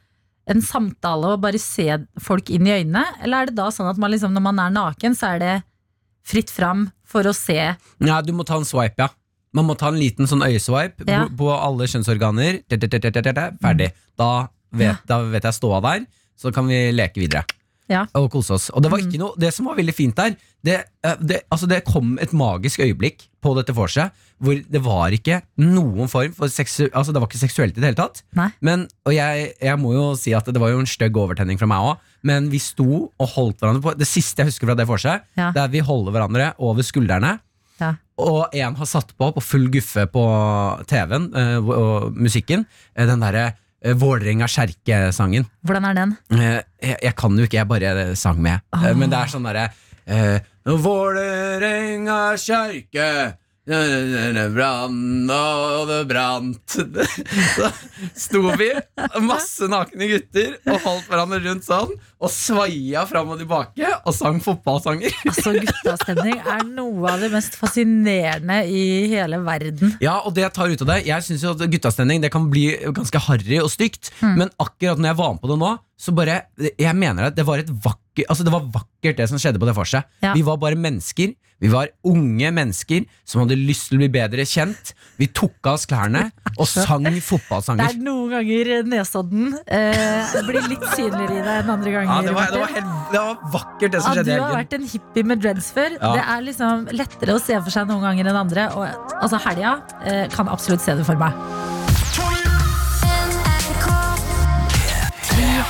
en samtale og bare se folk inn i øynene? Eller er det da sånn at man liksom, når man er naken, så er det fritt fram for å se Ja, du må ta en swipe, ja. Man må ta en liten sånn øyeswipe Ja. på, alle kjønnsorganer. Ferdig. Da vet, da vet jeg ståa der, så kan vi leke videre. Ja. Og kose oss. Og det var ikke noe Det som var veldig fint der, det, eh, det, altså det kom et magisk øyeblikk på dette vorset hvor det var ikke noen form for seksu... Altså det var ikke seksuelt i det hele tatt. Nei. Men, og jeg, jeg må jo si at det var jo en stygg overtenning fra meg òg, men vi sto og holdt hverandre på Det siste jeg husker fra det vorset, Ja. der vi holder hverandre over skuldrene. Ja. Og en har satt på på full guffe på TV-en eh, og musikken eh, den derre eh, Vålerenga Kjerke-sangen. Hvordan er den? Eh, jeg, jeg kan jo ikke, jeg bare sang med. Eh, Men det er sånn derre uh, Vålerenga kjerke det brann og det brant Så sto vi, masse nakne gutter, og holdt hverandre rundt sånn, og svaia fram og tilbake og sang fotballsanger. Altså, guttastemning er noe av det mest fascinerende i hele verden. Ja, og det jeg tar ut av det Jeg at guttastemning Det kan bli ganske harry og stygt Men akkurat når jeg var med på det nå Så bare, jeg mener at det var et vakkert Altså det var vakkert det som skjedde på det vorset. Ja. Vi var bare mennesker Vi var unge mennesker Som hadde lyst til å bli bedre kjent Vi tok av oss klærne Og sang fotballsanger. Det er noen ganger Nesodden eh, blir litt synligere i deg enn andre ganger. ja, det, var, det, var helt, det var vakkert det som Ja, skjedde du har vært en hippie med dreads før. Ja. Det er liksom lettere å se for seg noen ganger enn andre. Og altså, helga eh, kan absolutt se det for meg.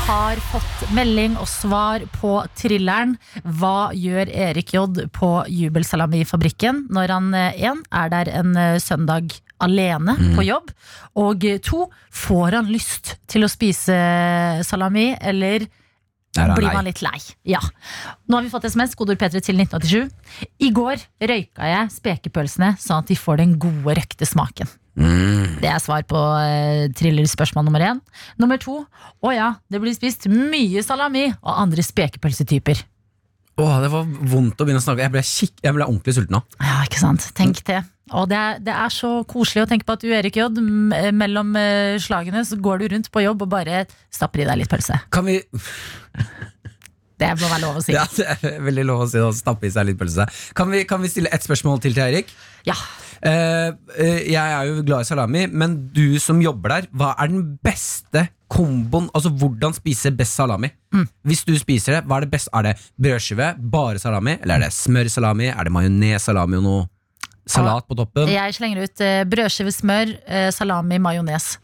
Har fått melding og svar på thrilleren Hva gjør Erik J på Jubelsalamifabrikken når han én en er der en eh, søndag alene Mm. på jobb, og eh, to får han lyst til å spise salami, eller Der er blir man litt lei. Ja. Nå har vi fått SMS, kodord P3 til 1987. I går røyka jeg spekepølsene sånn at de får den gode røkte smaken. Mm. Det er svar på uh, thriller-spørsmål nummer én. Nummer to. Å ja, det blir spist mye salami og andre spekepølsetyper. Åh, det var vondt å begynne å snakke Jeg ble, kikk, jeg ble ordentlig sulten nå Ja, ikke sant. Tenk det. Og det er, det er så koselig å tenke på at du, Erik J, eh, mellom eh, slagene så går du rundt på jobb og bare stapper i deg litt pølse. Kan vi Det må være lov å si. Ja, det er veldig lov å si å stappe i seg litt pølse. Kan vi, kan vi stille ett spørsmål til til Eirik? Ja. Eh, eh, jeg er jo glad i salami, men du som jobber der, hva er den beste komboen? Altså hvordan spise best salami? Mm. Hvis du spiser det, hva er det best? Er det brødskive, bare salami, eller er det smørsalami? Er det majones-salami og noe salat på toppen? Jeg slenger ut eh, brødskive, smør, eh, salami, majones.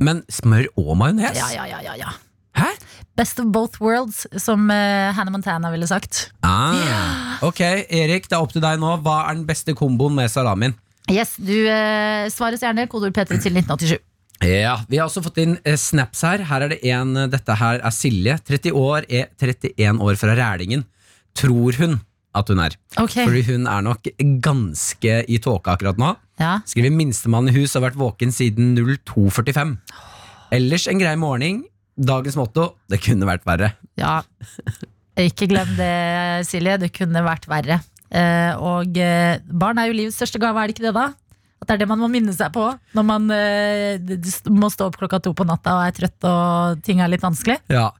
Men smør og majones? Ja, ja, ja, ja, ja. Hæ? Best of both worlds, som eh, Hannah Montana ville sagt. Ah. Ok, Erik, det er opp til deg nå. Hva er den beste komboen med salamien? Yes, du eh, Svares gjerne kodord P3 til 1987. Ja, Vi har også fått inn eh, snaps her. Her er det en, eh, Dette her er Silje. 30 år er 31 år fra Rælingen. Tror hun at hun er. Okay. Fordi hun er nok ganske i tåke akkurat nå. Ja. Skriver minstemann i hus har vært våken siden 02.45. Ellers en grei morgen. Dagens motto det kunne vært verre. ja. Ikke glem det, Silje. Det kunne vært verre. Eh, og barn er jo livets største gave, er det ikke det, da? At det er det man må minne seg på når man d- må stå opp klokka to på natta og er trøtt og ting er litt vanskelig. Ja.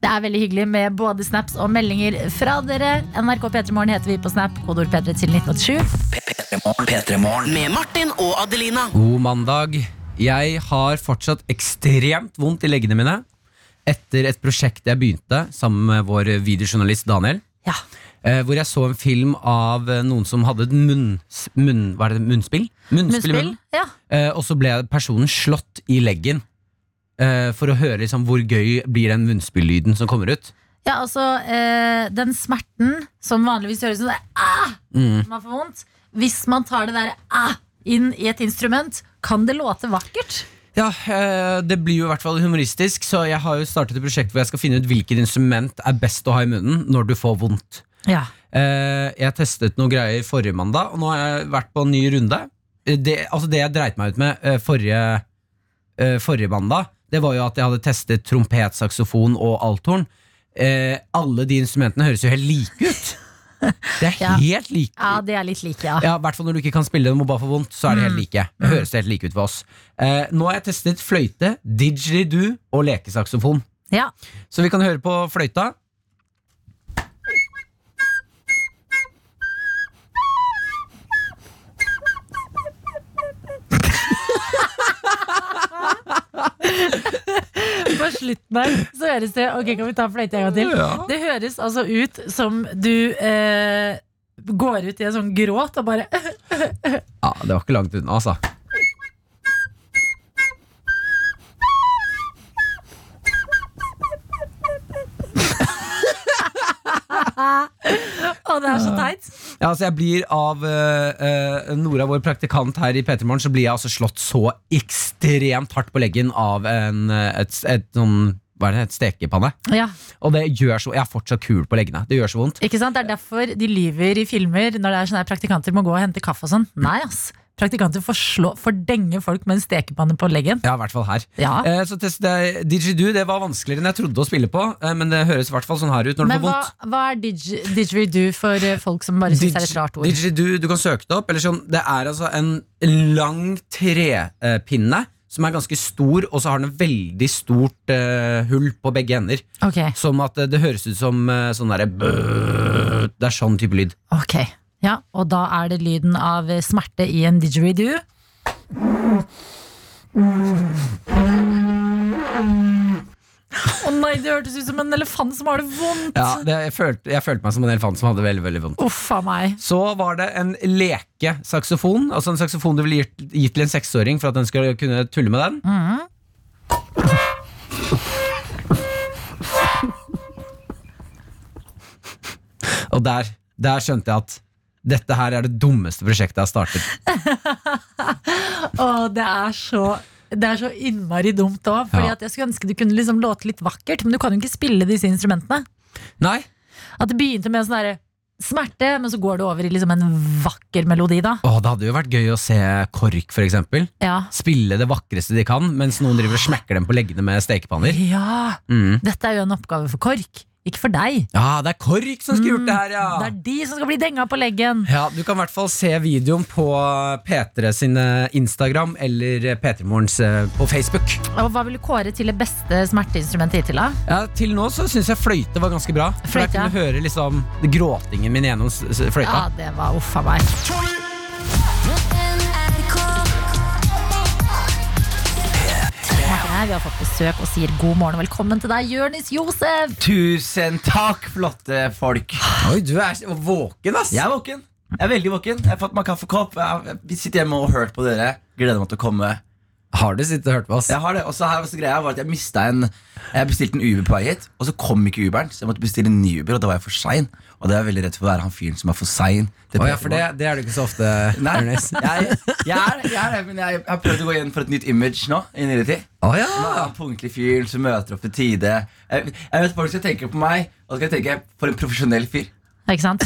Det er veldig hyggelig med både snaps og meldinger fra dere. NRK P3morgen heter vi på Snap. Kodeord P3 til 1987. P3morgen. P3morgen. Med Martin og Adelina. God mandag. Jeg har fortsatt ekstremt vondt i leggene mine etter et prosjekt jeg begynte sammen med vår videojournalist Daniel. Ja. Eh, hvor jeg så en film av eh, noen som hadde et munn, munn, hva er det, munnspill? Munnspill i munnen. Ja. Eh, og så ble personen slått i leggen. eh, for å høre liksom, hvor gøy blir den munnspillyden som kommer ut. ja, altså eh, den smerten som vanligvis høres ut som det er ah! Mm. man får vondt. Hvis man tar det der ah! inn i et instrument, kan det låte vakkert. Ja, eh, Det blir jo i hvert fall humoristisk, så jeg har jo startet et prosjekt hvor jeg skal finne ut hvilket instrument er best å ha i munnen når du får vondt. Ja. Eh, jeg testet noe greier forrige mandag, og nå har jeg vært på en ny runde. Eh, Det, altså det jeg dreit meg ut med eh, forrige, forrige mandag, det var jo at jeg hadde testet trompet, saksofon og althorn. Eh, alle de instrumentene høres jo helt like ut. Det er Ja. helt like. ja, det er litt like, ja. Ja, hvert fall når du ikke kan spille dem og bare får vondt, så er det helt like. Det høres helt like ut for oss. Eh, nå har jeg testet fløyte, didgeridoo og lekesaksofon. ja. Så vi kan høre på fløyta. På slutten her så høres det Ok, kan vi ta fløyte en gang til? Det høres altså ut som du eh, går ut i en sånn gråt og bare Ja, Det var ikke langt unna, altså. Å, det er så teit. Ja, altså jeg blir av eh, eh, Nora, vår praktikant her i P3 Morgen, så blir jeg altså slått så ekstremt hardt på leggen av en, eh, et, et, sånn hva er det, et stekepanne. Ja, Og det gjør så Jeg er fortsatt kul på leggene. Det gjør så vondt. ikke sant? Det er derfor de lyver i filmer når det er sånne her praktikanter må gå og hente kaffe og sånn. Nei, ass. Praktikanter får, slå, får denge folk med en stekepanne på leggen. Ja, i hvert fall her. Ja. Eh, så test, det, Didgeridoo. Det var vanskeligere enn jeg trodde å spille på, eh, men det høres i hvert fall sånn her ut når men det får hva, vondt. hva er didge- didgeridoo for eh, folk som bare syns det er et rart ord? Didgeridoo, du kan søke det opp. Eller sånn, det er altså en lang trepinne som er ganske stor, og så har den veldig stort eh, hull på begge ender. Ok, Som at eh, det høres ut som eh, sånn derre Det er sånn type lyd. ok. Ja, og da er det lyden av smerte i en didgeridoo. Å nei, det hørtes ut som en elefant som har det vondt. Ja, det, jeg, følte, jeg følte meg som en elefant som hadde veldig veldig vondt. Uffa meg. Så var det en lekesaksofon. Altså en saksofon du ville gitt, gitt til en seksåring for at den skulle kunne tulle med den. Og der, der skjønte jeg at dette her er det dummeste prosjektet jeg har startet. Å, det er så det er så innmari dumt òg. Ja. jeg skulle ønske du kunne liksom låte litt vakkert, men du kan jo ikke spille disse instrumentene. Nei, At det begynte med en sånn smerte, men så går det over i liksom en vakker melodi, da. Åh, Det hadde jo vært gøy å se KORK, for eksempel. Ja. Spille det vakreste de kan, mens noen driver og smekker dem på leggene med stekepanner. ja. Mm. Dette er jo en oppgave for KORK, ikke for deg. Ja, det er KORK som skulle gjort det her, ja! Det er de som skal bli denga på leggen. Ja, Du kan i hvert fall se videoen på P3 sin Instagram eller P3morgens eh, på Facebook. Og hva vil du kåre til det beste smerteinstrumentet hittil, da? Ja, Til nå så syns jeg fløyte var ganske bra. For Fløyte, jeg kunne høre liksom gråtingen min gjennom s- s- fløyta. Ja, det var uff a meg. Her, Vi har fått besøk og sier god morgen og velkommen til deg, Jørnis Josef. Tusen takk, flotte folk. Oi, du er våken, ass! Jeg er våken. Jeg er veldig våken. Jeg har fått meg kaffekopp. Jeg sitter hjemme og hørt på dere. Gleder meg til å komme. Har du sittet og hørt på oss? Jeg har det. Og så her var så greia var at jeg mista en Jeg bestilte en Uber på vei hit, og så kom ikke Uberen. Så jeg måtte bestille en ny Uber, og da var jeg for sein. Og det er jeg veldig redd for å være han fyren som er for sein. Det, oh, ja, for det, det er du ikke så ofte, Nei, Jonis. jeg, jeg, er, jeg er men jeg, har prøvd å gå igjen for et nytt image nå. I nyere tid Oh, ja. En punktlig fyr som møter opp til tide. Jeg, jeg vet Folk skal tenke på meg, og skal tenke for en profesjonell fyr. Ikke sant?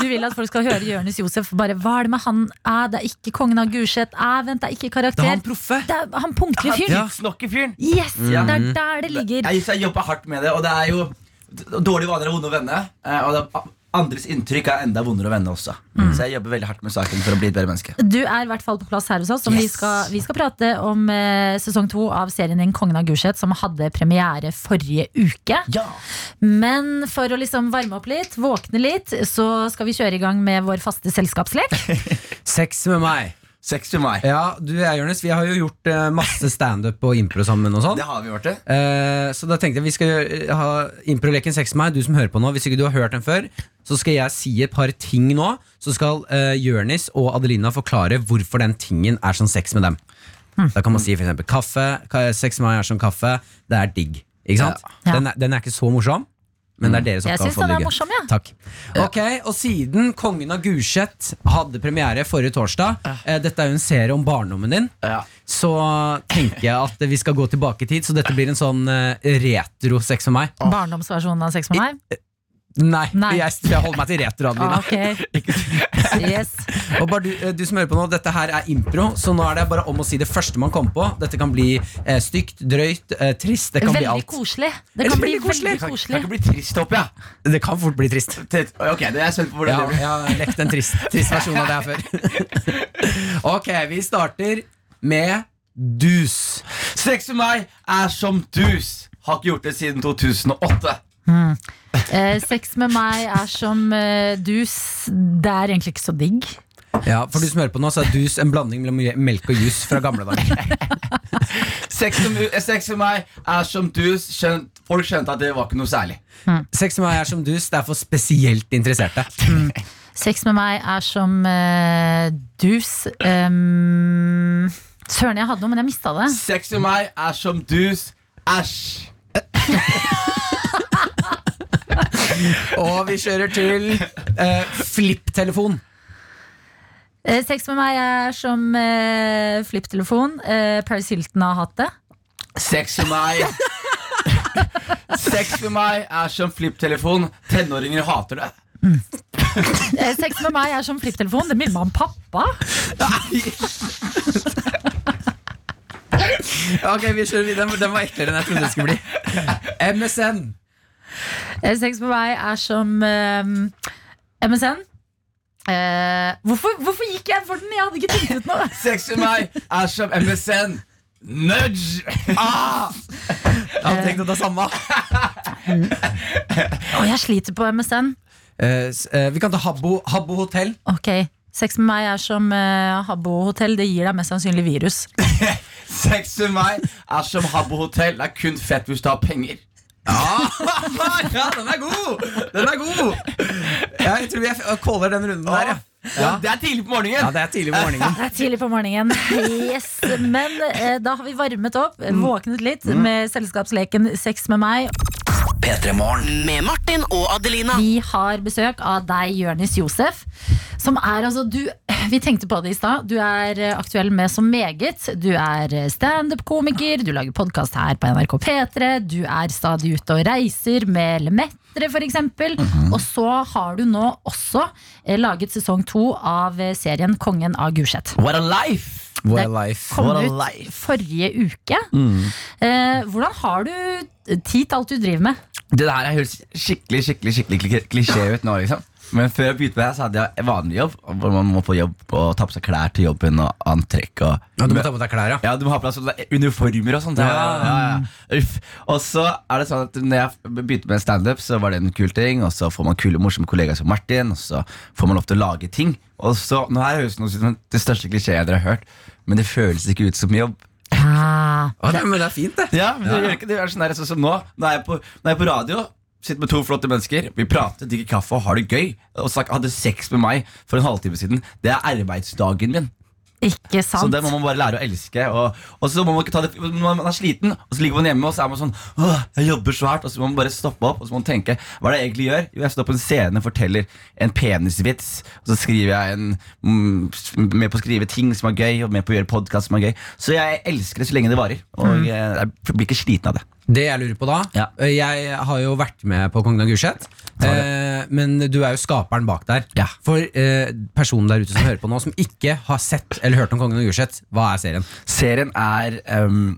Du vil at folk skal høre Jonis Josef bare Hva er det med han? Æ, det er ikke kongen av Gulset. Vent, det er ikke karakter. Det er han proffe. Det er han punktlige fyren. Ja. Tidsnokke-fyren. Yes! Ja. Det er der det ligger. Jeg, jeg jobber hardt med det, og det er jo Dårlige vaner er vonde å vende. Og det, andres inntrykk er enda vondere å vende også. Så jeg jobber veldig hardt med saken for å bli et bedre menneske. Du er i hvert fall på plass her hos oss. Yes. vi, skal, vi skal prate om eh, sesong to av serien din Kongen av Gulset, som hadde premiere forrige uke. Ja. Men for å liksom varme opp litt, våkne litt, så skal vi kjøre i gang med vår faste selskapslek. Sex med meg. 60 mai. Ja, du og jeg, Jonis, vi har jo gjort eh, masse standup og impro sammen og sånn. Det har vi gjort, det. Eh, så da tenkte jeg vi skal gjøre- ha improleken sex med meg, du som hører på nå. Hvis ikke du har hørt den før, så skal jeg si et par ting nå. Så skal eh, Jørnis og Adelina forklare hvorfor den tingen er som sex med dem. Da kan man si for eksempel kaffe. ka- Sex med meg er som kaffe. Det er digg. Ikke sant? Ja. Den, er, den er ikke så morsom, men det er deres Jeg oppgave. å få er ligge. morsom, ja. Takk. Ok, Og siden Kongen av Gulset hadde premiere forrige torsdag, eh, dette er jo en serie om barndommen din, Ja. så tenker jeg at vi skal gå tilbake i tid. Så dette blir en sånn eh, retro sex for meg. Barndomsversjonen av Sex med meg. Nei, Nei. Jeg, jeg holder meg til retro, Ah, Okay. ok. Yes. Og bare du, eh, du som hører på nå, Dette her er impro, så nå er det bare om å si det første man kommer på. Dette kan bli eh, stygt, drøyt, eh, trist. Det kan bli Veldig alt. koselig. Det kan bli veldig koselig. Kan, kan ikke bli trist, opp, ja Det kan fort bli trist. Ok, det er jeg på hvordan Ja, det blir. jeg har lekt en trist, trist versjon av det her før. ok, vi starter med dus. Sex med meg er som dus. Har ikke gjort det siden 2008. Eh, sex med meg er som eh, dus. Det er egentlig ikke så digg. Ja, For du som hører på nå, så er dus en blanding mellom melk og jus fra gamle dager. Sex med, sex med meg er som dus. Skjønt, folk skjønte at det var ikke noe særlig. Sex med meg er som dus, det er for spesielt interesserte. Sex med meg er som eh, dus. Um, Søren, jeg hadde noe, men jeg mista det. Sex med meg er som dus. Æsj. Og vi kjører til eh, flipptelefon. Eh, sex med meg er som eh, flipptelefon. Eh, Paris Hilton har hatt det. Sex med meg Sex med meg er som flipptelefon. Tenåringer hater det. Eh, sex med meg er som flipptelefon. Det minner meg om pappa. Ok, vi kjører videre. Den- var eklere enn jeg trodde det skulle bli. MSN. Eh, sex på meg er som eh, MSN. Eh, hvorfor, hvorfor gikk jeg for den? Jeg hadde ikke tenkt ut noe. Sex med meg er som MSN. Nudge! Ah! Jeg hadde tenkt å ta samme. oh, jeg sliter på MSN. Eh, eh, vi kan ta Habbo, Habbo hotell. Ok, Sex med meg er som uh, Habbo hotell. Det gir deg mest sannsynlig virus. Sex med meg er som Habbo hotell. Det er kun fett hvis du har penger. ja, den er god! Den er god! Ja, jeg tror vi er- caller den runden der, ja. Ja, det er tidlig på morgenen. Ja, det er tidlig på morgenen. Det er tidlig på morgenen. Yes. Men eh, da har vi varmet opp, våknet litt med selskapsleken Sex med meg. P3 Morgen. Med Martin og Adelina. Vi har besøk av deg, Jørnis Josef. Som er altså du Vi tenkte på det i stad. Du er eh, aktuell med så meget. Du er eh, standup-komiker, du lager podkast her på NRK P3. Du er stadig ute og reiser med Lemetere, f.eks. Og så har du nå også eh, laget sesong to av serien Kongen av Gulset. What a life! What a Det life. Kom What a ut life. forrige uke. Eh, hvordan har du tid til alt du driver med? Det der høres skikkelig skikkelig, skikkelig klisjé ut nå. liksom Men før jeg begynte med det, så hadde jeg vanlig jobb. Hvor man må få jobb og ta på seg klær til jobben og antrekk. Og, Ja, du må ta på deg klær, ja. Ja, du må ha på deg uniformer og sånt. Ja, ja. Og så er det sånn at når jeg begynte med standup, så var det en kul ting. Og så får man kule, morsomme kollegaer som Martin, og så får man lov til å lage ting. Og så, nå her høres det ut som det største klisjeen dere har hørt, men det føles ikke ut som jobb. Ah, det, men det er fint, det. Ja, men det gjør ikke det. er sånn der, sånn som nå. Nå er, jeg på, nå er jeg på radio. Sitter med to flotte mennesker. Vi prater, drikker kaffe og har det gøy. Og snak- hadde sex med meg for en halvtime siden. Det er arbeidsdagen min. Ikke sant Så det må man bare lære å elske. Og, og så må man ikke ta det Når man er sliten, og så ligger man hjemme og så er man sånn Åh, jeg jobber så hardt. Og så må man bare stoppe opp og så må man tenke hva er det jeg egentlig gjør. Jo, jeg står på en scene og forteller en penisvits. Og så skriver jeg en mm, med på å skrive ting som er gøy, og med på å gjøre podkast som er gøy. Så jeg elsker det så lenge det varer. Og jeg, jeg blir ikke sliten av det. Det jeg lurer på da Ja. Jeg har jo vært med på Kongen av Gulset. Eh, men du er jo skaperen bak der. Ja. For eh, personen der ute som hører på nå, som ikke har sett eller hørt om Kongen av Gulset, hva er serien? Serien er um,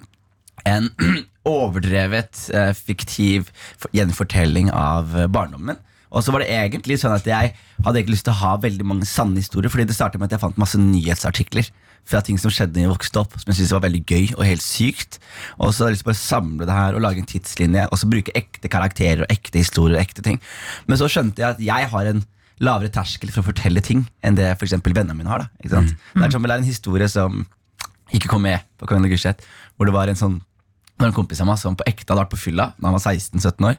en overdrevet, uh, fiktiv gjenfortelling av barndommen min. Og så var det egentlig sånn at jeg hadde egentlig lyst til å ha veldig mange sanne historier. Fordi det startet med at jeg fant masse nyhetsartikler fra ting som skjedde da jeg vokste opp. Som jeg syntes var veldig gøy og helt sykt. Og så hadde jeg lyst til å samle det her og lage en tidslinje. Og så bruke ekte karakterer og ekte historier og ekte ting. Men så skjønte jeg at jeg har en lavere terskel for å fortelle ting enn det for vennene mine har. da ikke sant? Det er som en historie som ikke kom med på Kongen av Gulset. Hvor det var en sånn det var en kompis av meg som på ekte hadde vært på fylla da han var 16-17 år.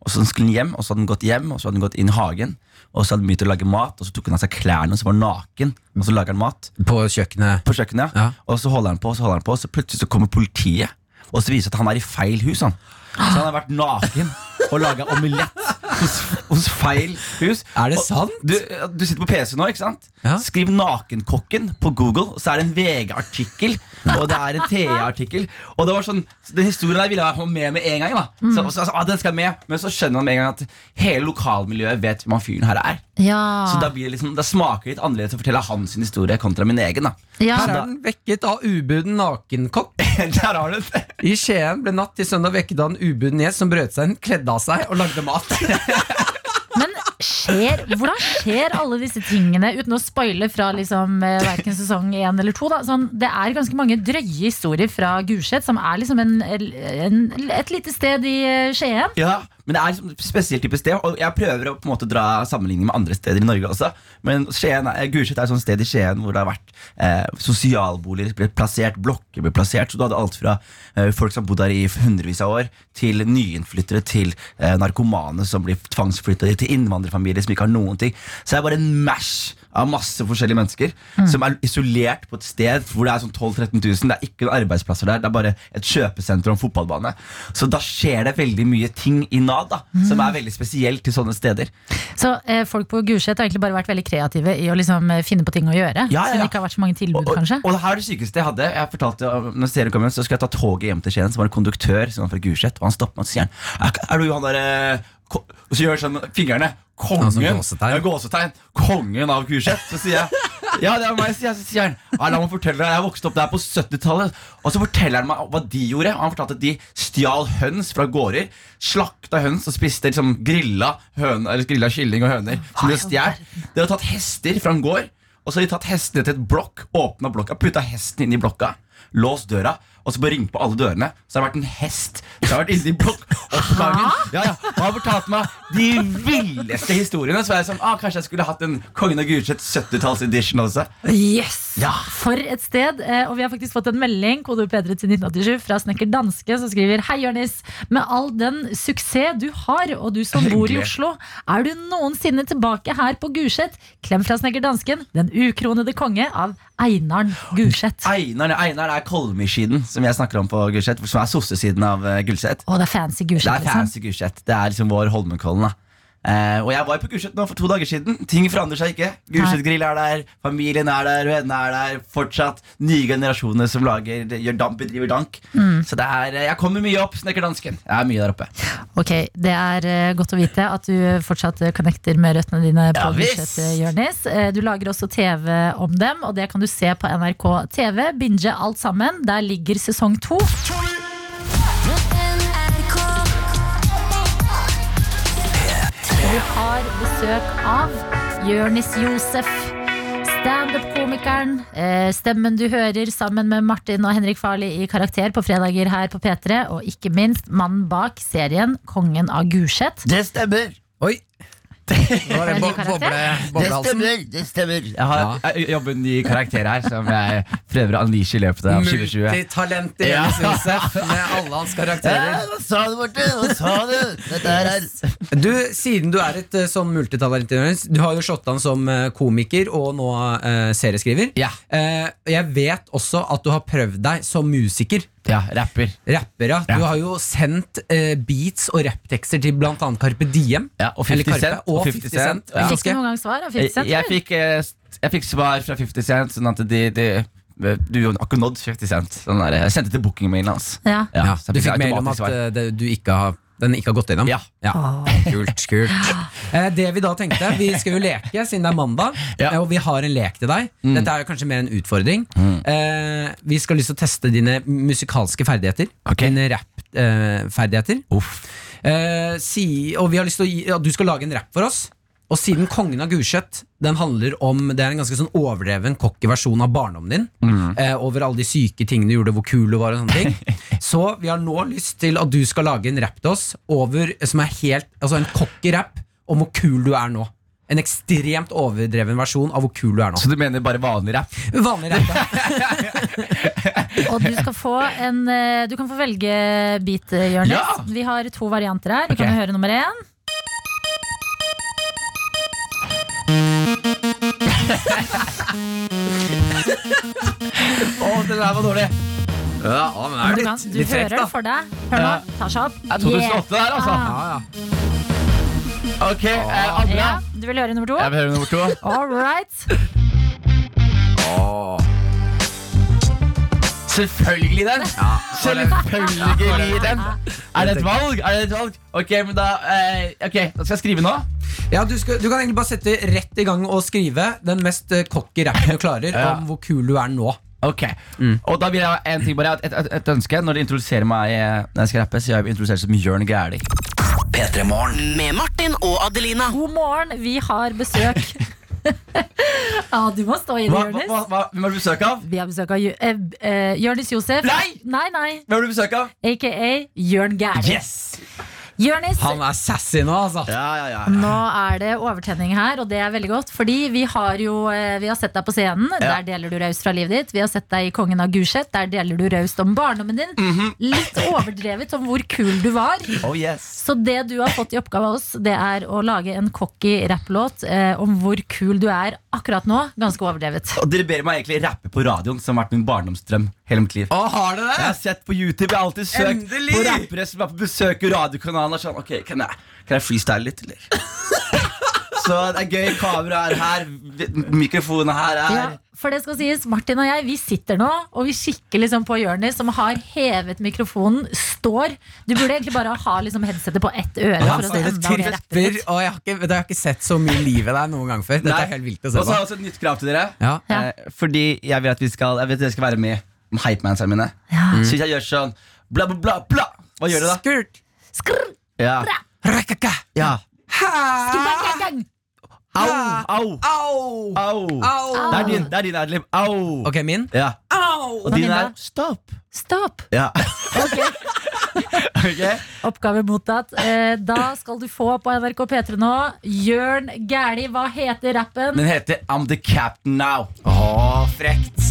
Og så skulle han hjem, og så hadde han gått hjem, og så hadde han gått inn i hagen. Og så hadde han begynt å lage mat, og så tok han av seg klærne og så var han naken. Og så lager han mat På kjøkkenet. på kjøkkenet. Ja. Og så holder han på, og så holder han på, og så plutselig så kommer politiet. Og så viser det at han er i feil hus. Han. Så han har vært naken og laga omelett hos, hos feil hus. Er det sant? Du, du sitter på PC nå, ikke sant? Ja. Skriv 'Nakenkokken' på Google, og så er det en VG-artikkel og det er en TE-artikkel. Og det var sånn, Den historien der ville jeg ha med med en gang. da så, så, altså, ah, den skal med Men så skjønner man med en gang at hele lokalmiljøet vet hvem han fyren her er. Ja. Så da blir det liksom, da smaker det litt annerledes å fortelle hans historie kontra min egen. da ja. Her er den vekket av ubuden nakenkokk. Der har du det. I Skien ble natt til søndag vekket av en ubuden gjest som brøt seg inn, kledde av seg og lagde mat. Men skjer, hvordan skjer alle disse tingene, uten å spoile fra liksom, verken sesong én eller to? Sånn, det er ganske mange drøye historier fra Gulset, som er liksom en, en, et lite sted i eh, Skien. Ja, men det er liksom et spesielt type sted, og jeg prøver å på en måte dra sammenligning med andre steder i Norge også. Men Skien Gulset er et sånt sted i Skien hvor det har vært eh, sosialboliger ble plassert, blokker ble plassert. Så du hadde alt fra eh, folk som har bodd der i hundrevis av år, til nyinnflyttere, til eh, narkomane som blir tvangsflytta til innvandrerfamilier som ikke har noen ting. Så det er bare en mash av masse forskjellige mennesker som er isolert på et sted hvor det er sånn 12 000-13 000. Det er ikke noen arbeidsplasser der, det er bare et kjøpesenter og en fotballbane. Så da skjer det veldig mye ting i Nav da, som er veldig spesielt til sånne steder. Så eh, folk på Gulset har egentlig bare vært veldig kreative i å liksom, eh, finne på ting å gjøre. Ja, ja, Siden ja. det ikke har vært så mange tilbud, Og, og, kanskje. og det her er det sykeste jeg hadde. Jeg fortalte når serien kom hjem, Så skulle jeg ta toget hjem til Skien, så var en konduktør som var fra Gulset. Og han stopper meg og sier er, er du han der eh, Og så gjør han sånn med fingrene. Kongen. Altså gåsetegn. Ja, gåsetegn. Kongen av Kurset. Så sier jeg ja, det er meg, sier jeg. Så sier han ja, la meg fortelle deg, jeg vokste opp der på 70-tallet. Og så forteller han meg hva de gjorde. Han fortalte at de stjal høns fra gårder. Slakta høns og spiste liksom grilla, høne, eller grilla kylling og høner. Som de stjal. De hadde tatt hester fra en gård. Og så har de tatt hestene til et blokk, åpna blokka, putta hesten inn i blokka, låst døra, og så bare ringe på alle dørene. Så har det vært en hest som har vært inne i blokkoppgangen. Ja, ja. Og har fortalt meg de villeste historiene. Så var jeg sånn, ah, kanskje jeg skulle hatt en Kongen av Gulset 70-talls-edition også. Yes! Ja. For et sted. Eh, Og vi har faktisk fått en melding kode P3 til 1987 fra snekker Danske, som skriver Hei, Jørnis. Med all den suksess du har, og du som bor i Oslo, er du noensinne tilbake her på Gulset? Klem fra snekker Dansken, den ukronede konge av Einarn Gulset. Einar, Einar er Kolmi-skiden som jeg snakker om på Gulset, som er sossesiden av uh, Gulset. Oh, det er fancy Det Gulset. er Liksom. fancy Gulset. Det er liksom vår Holmenkollen. da Eh, og jeg var på Gulset nå for to dager siden. Ting forandrer seg ikke. Gulset-grill er der, familien er der, vennene er der. Fortsatt nye generasjoner som lager, gjør damp, bedriver dank. Mm. Så det er, eh, jeg kommer mye opp, snekker dansken. Jeg er mye der oppe. Ok, Det er eh, godt å vite at du fortsatt connecter med røttene dine på Ja. Gulset, Jørnis. Du lager også TV om dem, og det kan du se på NRK TV. Binge alt sammen. Der ligger sesong to. Har besøk av Jørnis Josef. Standup-komikeren. Eh, stemmen du hører sammen med Martin og Henrik Farli i Karakter på fredager her på P3. Og ikke minst mannen bak serien Kongen av Gulset. Det stemmer! Oi! Nå er det bo boble, boblehalsen. det stemmer. Jeg, har, jeg jobber en ny karakter her som jeg prøver å unleashe i løpet av 2020. Multitalent i Ja. Jonis Josef med alle hans karakterer. hva sa du, Morten? Hva sa du? Dette her er Du, Siden du er et eh, sånn multitalent, du har jo slått an som eh, komiker og nå uh, serieskriver. Ja. Uh, jeg vet også at du har prøvd deg som musiker. Ja, rapper. Rapper, ja. Ja. Du har jo sendt eh, beats og rapptekster til bl.a. Carpe Diem. Ja, og 50 Karpe, Cent, og 50 Cent. Ja. Fikk du noen gang svar av 50 Jeg, Cent? jeg, fikk, eh, jeg fikk svar fra 50 Cent, sånn at de, de Du har ikke nådd 50 cent. Sånn der, jeg sendte til bookingmailen hans. Ja. Ja, du fikk mail om at det, du ikke har, den ikke har gått gjennom? Ja. Kult, kult. Eh, det vi da tenkte, vi skal jo leke siden det er mandag, Ja. eh, og vi har en lek til deg. Dette er jo kanskje mer en utfordring. Eh, vi skal lyst til å teste dine musikalske ferdigheter. Okay. Dine rappferdigheter. Eh, si, og vi har lyst til å gi, at du skal lage en rapp for oss. Og siden Kongen av Gulset Den handler om Det er en ganske sånn overdreven cocky versjon av barndommen din. Eh, over alle de syke tingene du gjorde, hvor kul du var. og sånne ting Så vi har nå lyst til at du skal lage en rapp til oss over, som er helt Altså en cocky rapp om hvor kul du er nå. En ekstremt overdreven versjon av hvor kul du er nå. Så du mener bare vanlig rap? Vanlig rapp. ja. Og du skal få en eh, Du kan få velge beat, eh, Jonis. Ja! Vi har to varianter her. Du okay. kan høre nummer én. Å, det der var dårlig. Ja, men det Men Du, kan, du hører det for deg. Hør nå. Tar seg opp. Det er 2008 der, altså. Ah. Ja, ja. Ok, eh, andre. Ja, du vil høre nummer to? Jeg vil høre nummer to. All right. Selvfølgelig den! Selvfølgelig den! Er det et valg? Er det et valg? Ok, men da eh, Ok, da skal jeg skrive nå. Ja, du, skal, du kan egentlig bare sette rett i gang og skrive den mest eh, cocky rappen du klarer Ja. om hvor kul du er nå. Ok, Og da vil jeg ha en ting bare et, et, et ønske. Når de introduserer meg eh, Når jeg skal rappe, så jeg vil introdusere som Jørn Gæli. P3 Med Martin og Adelina. God morgen, vi har besøk. ja, du må stå i det, Jonis. hva, hva, hvem har du besøk av? Vi har besøk av uh, Jonis Josef. Nei! Nei, nei. Hvem har du besøk av? AKA Jørn Gæli. Yes! Jonis, Han er sassy nå, altså. Ja, ja, ja. nå er det overtenning her, og det er veldig godt. Fordi vi har jo eh, Vi har sett deg på scenen. Ja. Der deler du raust fra livet ditt. Vi har sett deg i Kongen av Gulset. Der deler du raust om barndommen din. Mhm. Litt overdrevet om hvor kul du var. Oh yes. Så det du har fått i oppgave av oss, det er å lage en cocky rapplåt eh, om hvor kul du er akkurat nå. Ganske overdrevet. Og dere ber meg egentlig rappe på radioen, som har vært min barndomsdrøm hele mitt liv. Å, har du Jeg har sett på YouTube, jeg har alltid søkt Endelig! på rappere som er på besøk i radiokanalen. og Sånn, ok, kan jeg, kan jeg freestyle litt, eller? Så det er gøy. Kameraet er her, mikrofonen her er Ja, for det skal sies, Martin og jeg vi sitter nå og vi kikker liksom på Jonis, som har hevet mikrofonen, står. Du burde egentlig bare ha liksom headsetet på ett øre. Ja, for å se står og jeg har, ikke, jeg har ikke sett så mye liv i deg noen gang før. Dette Nei. er helt vilt å Og så har på. jeg også et nytt krav til dere. Ja. Ja. Eh, fordi jeg vil at vi skal Jeg vet dere skal være med om hypemanserne mine. Ja. Så hvis jeg gjør sånn bla, bla, bla, bla Hva gjør du da? Skurt. Skrr, Ja. Rakaka. ja. Au! Au! Au! Au! Au! Det er din, det er din Adlib. Au! Ok, min. Ja. Au! Og din er stopp. Stopp. Ja. Ok, Ok? Oppgave mottatt. Eh, da skal du få på NRK P3 nå Jørn Gæli. Hva heter rappen? Den heter I'm the captain now. Å, frekt.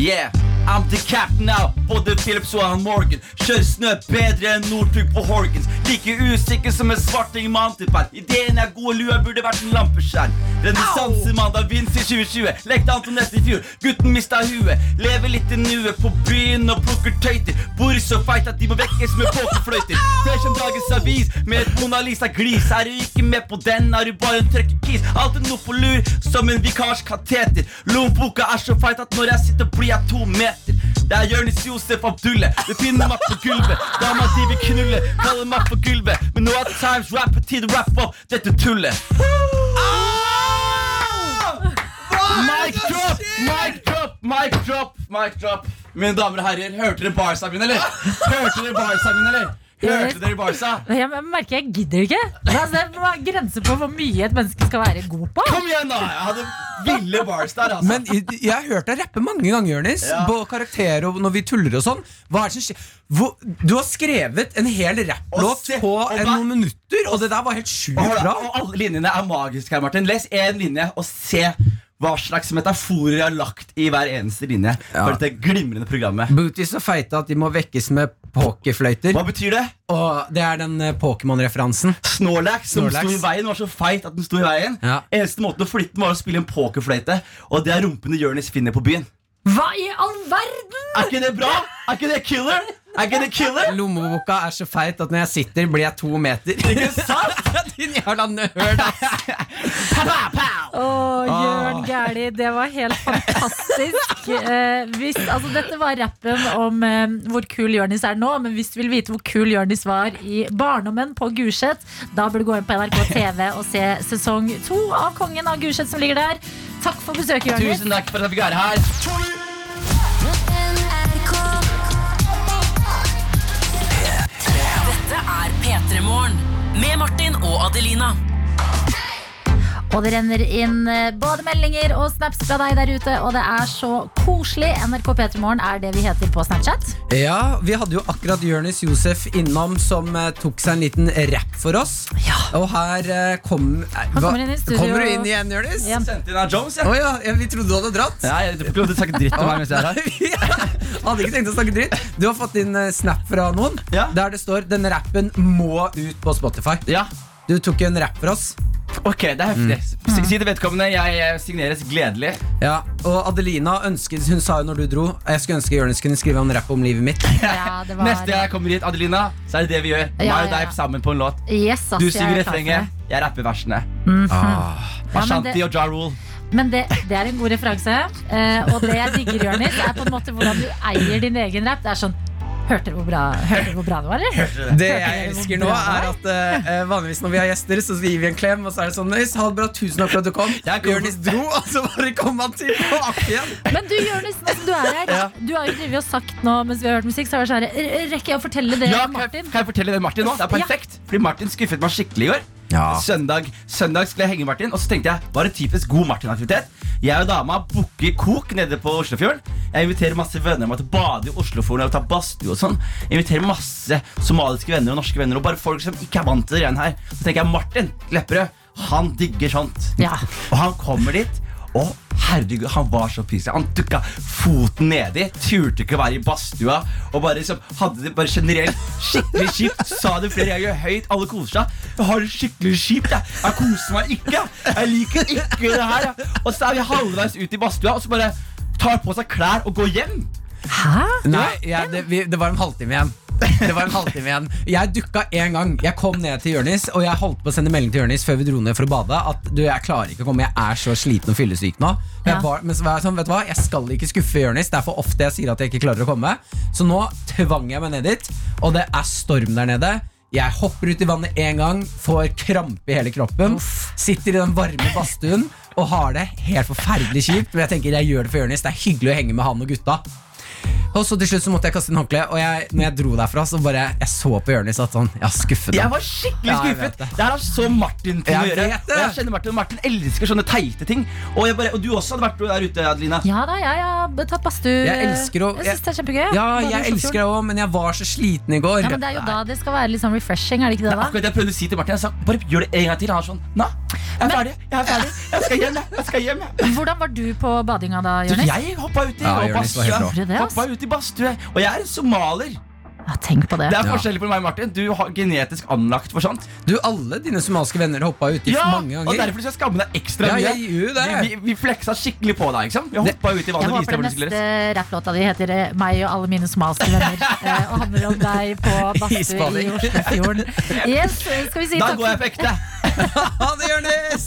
Yeah, I'm the captain now. Både Philips og han Morgan. Kjører snø bedre enn Northug på Horgans. Like usikker som en svarting med antipær. Ideen er god, lua burde vært en lampeskjær. Renessansemandag, da Vince i 2020. Lekte Antonette i fjor. Gutten mista huet. Lever litt i nuet på byen og plukker tøyter. Bor så feit at de må vekkes med pokerfløyter. Fresh som dagens avis med et Mona Lisa-glis. Er du ikke med på den, er du bare en trøkkekis. Alltid noe på lur som en vikars kateter. Lommeboka er så feit at når jeg sitter, blir jeg to meter. Det er Jonis Josef Abdulle. Du finner meg på gulvet. Dama di vil knulle, kaller meg på gulvet. Men nå er times rap på tide å rappe opp dette tullet. Mic drop, mic drop, mic drop, mic drop. Mine damer og herrer, hørte dere barsangen, eller? Hørte dere barsangen, eller? Hørte dere barsa? Jeg merker jeg gidder ikke. Altså, det er grenser på hvor mye et menneske skal være god på. Kom igjen, da! Jeg hadde ville bars der, altså. Men jeg jeg har hørt deg rappe mange ganger, Jonis. Ja. På karakter og når vi tuller og sånn. Hva er det som skjer? Hvor, du har skrevet en hel rapplåt på en, noen minutter, og det der var helt sjukt bra. og alle linjene er magiske her, Martin. Les én linje og se hva slags metaforer jeg har lagt i hver eneste linje. Ja. For dette glimrende programmet. Booties så feite at de må vekkes med pokerfløyter. Hva betyr det? Og det er den eh, Pokémon-referansen. Snorlax som Snorlax. sto i veien, var så feit at den sto i veien. Ja. Eneste måten å flytte den var å spille en pokerfløyte. Og det er rumpene Jonis finner på byen. Hva i all verden?! Er ikke det bra? Er ikke det killer? Er ikke det killer? Lommeboka er så feit at når jeg sitter, blir jeg to meter. Ikke sant? Din jævla nerd, ass! Å, Jørn Gæli, det var helt fantastisk. Eh, hvis, altså, dette var rappen om eh, hvor kul Jørnis er nå, men hvis du vil vite hvor kul Jørnis var i Barndommen på Gulset, da bør du gå inn på NRK TV og se sesong to av Kongen av Gulset som ligger der. Takk for besøket, Jørnis. Tusen takk for at jeg fikk være her. Dette er P3 Morgen med Martin og Adelina. Og det renner inn eh, både meldinger og snaps fra deg der ute, og det er så koselig. NRK P3 Morgen er det vi heter på Snapchat. Ja, vi hadde jo akkurat Jonis Josef innom som eh, tok seg en liten rap for oss. Og her eh, kom eh, hva- kommer inn i studio. Kommer du inn igjen, Jonis? Ja. Sendte inn av Jones, Å ja, ja, vi trodde du hadde dratt. Ja, jeg ikke du snakke dritt om meg mens jeg er her. Jeg hadde ikke tenkt å snakke dritt. Du har fått inn eh, snap fra noen Ja. der det står 'denne rappen må ut på Spotify'. Ja, Du tok en rap for oss. ok, det er heftig. Si- Si til vedkommende, jeg eh, signeres gledelig. Ja, Og Adelina ønsket, hun sa jo når du dro Jeg skulle ønske Jonis kunne skrive en rapp om livet mitt. Ja, det var Neste gang jeg kommer hit, Adelina, så er det det vi gjør. Ja, Meg og ja, deg ja. sammen på en låt. Yes, ass, Du jeg er synger refrenget, det. jeg rapper versene. Ah. Ja, men Ashanti det- og Ja Rule. Men det, det er en god referanse. eh, og det jeg digger, Jonis, er på en måte hvordan du eier din egen rap. Det er sånn Hørte du hvor bra, hørte dere hvor bra det var, eller? Det jeg elsker nå, er at uh, vanligvis når vi har gjester, så gir vi en klem, og så er det sånn Nøys, ha det bra, tusen takk for at du kom. Jeg Jonis dro, og så bare kom han tilbake igjen. Men du, Jonis, du er her. Du har jo drevet og sagt nå mens vi har hørt musikk, så har det vært sånn her, Rekker jeg å fortelle det, Ja, kan, jeg, kan jeg fortelle det Martin nå? Det er perfekt. Fordi Martin skuffet meg skikkelig i går. Ja. Søndag, søndag skulle jeg henge Martin, og så tenkte jeg var det typisk god Martin-aktivitet. Jeg og dama booker kok nede på Oslofjorden. Jeg inviterer masse venner meg til å bade i Oslofjorden og ta badstue og sånn. Jeg inviterer masse somaliske venner og norske venner og bare folk som ikke er vant til det greiene her. Så tenker jeg Martin Lepperød, han digger sånt. Ja. Og han kommer dit, og herregud, han var så pysete. Han dukka foten nedi, turte ikke å være i badstua. Og bare liksom hadde det bare generelt skikkelig kjipt. Sa det flere ganger høyt, alle koser seg. Jeg har det skikkelig kjipt, jeg. Jeg koser meg ikke. Jeg liker ikke det her. Og så er vi halvveis ut i badstua, og så bare tar på seg klær og går hjem. Hæ? Nei, ja, det, vi, det var en halvtime igjen. Det var en halvtime igjen Jeg dukka en gang. Jeg kom ned til Jørnis, og jeg holdt på å sende melding til Jørnis før vi dro ned for å bade. At du, jeg klarer ikke å komme, jeg er så sliten og fyllesyk nå. Ja. Var, men så var jeg sånn, vet du hva, jeg skal ikke skuffe Jørnis. Det er for ofte jeg sier at jeg ikke klarer å komme. Så nå tvang jeg meg ned dit, og det er storm der nede. Jeg hopper ut i vannet én gang, får krampe i hele kroppen. Sitter i den varme badstuen og har det helt forferdelig kjipt. Men jeg tenker jeg gjør det for Jørnis. Det er hyggelig å henge med han og gutta. Og så til slutt så måtte jeg kaste inn håndkleet, og jeg, når jeg dro derfra, så bare Jeg så på Jonis at sånn Jeg har skuffet Jeg ham. var skikkelig Ja, jeg skuffet. det. Det her har så Martin til å Jeg gjøre. vet det. Og jeg kjenner Martin, og Martin elsker sånne teite ting. Og, jeg bare, og du også hadde vært der ute, Adelina. Ja da, jeg har tatt badstue. Jeg elsker å- Jeg syns det er kjempegøy. Ja, Bade i jeg Oslofjorden. elsker det òg, men jeg var så sliten i går. Ja, men Det er jo da det skal være litt sånn refreshing, er det ikke det? da? Akkurat jeg prøvde å si til Martin, jeg sa bare gjør det en gang til. Han er sånn, nei, jeg er ferdig, jeg er ferdig, jeg skal hjem, jeg, jeg skal hjem. jeg». Hvordan var du på badinga da, Så Jonis? jeg hoppa uti Ja, og Jonis var helt rå. Gjorde det, ass? Hoppa ut i badstue. Og jeg er en somalier. Ja, tenk på det. Det er forskjellig på meg, Martin. Du har genetisk anlagt for sånt. Du, alle dine somaliske venner hoppa uti Ja, mange Og derfor skal jeg skamme deg ekstra Ja, mye. jeg gjør jo det. Vi, vi, vi fleksa skikkelig på deg. ikke sant? Vi hoppa ut i Jeg vannet. viste håper den neste rapplåta di heter eh, 'Meg og alle mine somaliske venner'. eh, og handler om deg på badstue i Oslofjorden. Yes, skal vi si Da takk går jeg på ekte. Ha det, Jonis!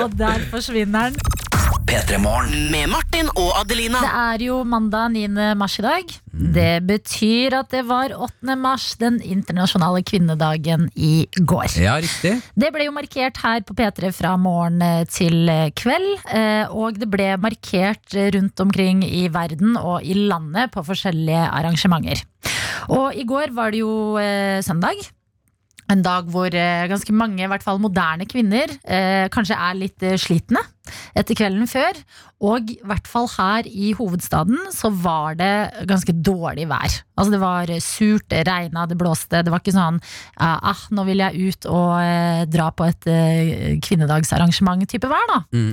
Og der forsvinner den. P3 Morgen. Med Martin og Adelina. Det er jo mandag 9. mars i dag. Det betyr at det var 8. mars, den internasjonale kvinnedagen, i går. Ja, riktig. Det ble jo markert her på P3 fra morgen eh, til kveld. eh, Og det ble markert eh, rundt omkring i verden og i landet på forskjellige arrangementer. Og i går var det jo eh, søndag. En dag hvor eh, ganske mange, i hvert fall moderne kvinner, eh, kanskje er litt eh, slitne etter kvelden før. Og i hvert fall her i hovedstaden så var det ganske dårlig vær. Altså det var eh, surt, det regna, det blåste. Det var ikke sånn ah, nå vil jeg ut og eh, dra på et eh, kvinnedagsarrangement-type vær, da. Mm.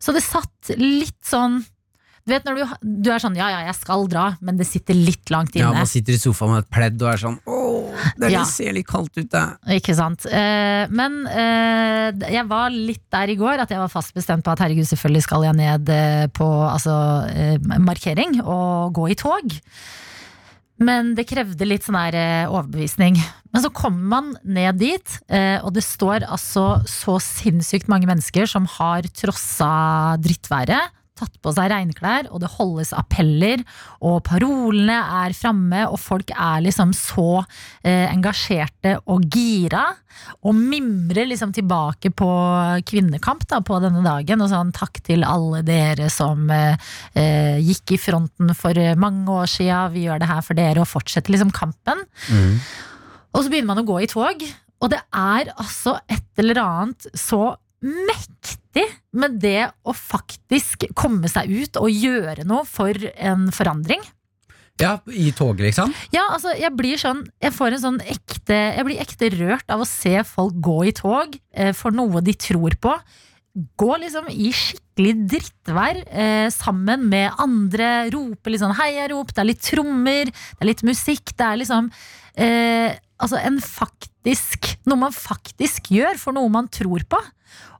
Så det satt litt sånn Du vet når du, du er sånn ja ja, jeg skal dra, men det sitter litt langt Ja, inne. Man sitter i sofaen med et pledd og er sånn Åh, det Ja. ser litt kaldt ut, det. Ikke sant. Eh, men eh, jeg var litt der i går at jeg var fast bestemt på at herregud, selvfølgelig skal jeg ned eh, på altså, markering og gå i tog. Men det krevde litt sånn her overbevisning. Men så kommer man ned dit, eh, og det står altså så sinnssykt mange mennesker som har trossa drittværet. Tatt på seg regnklær, og det holdes appeller, og parolene er framme, og folk er liksom så eh, engasjerte og gira. Og mimrer liksom tilbake på kvinnekamp da, på denne dagen. Og sånn takk til alle dere som eh, eh, gikk i fronten for mange år sia. Vi gjør det her for dere, og fortsetter liksom kampen. Og så begynner man å gå i tog, og det er altså et eller annet så mektig med det å faktisk komme seg ut og gjøre noe for en forandring. Ja, I toget, liksom? Ja, altså, jeg blir sånn Jeg får en sånn ekte Jeg blir ekte rørt av å se folk gå i tog eh, for noe de tror på. Gå liksom i skikkelig drittvær eh, sammen med andre, rope litt sånn heiarop, det er litt trommer, det er litt musikk, det er liksom eh, Altså en faktisk Noe man faktisk gjør for noe man tror på.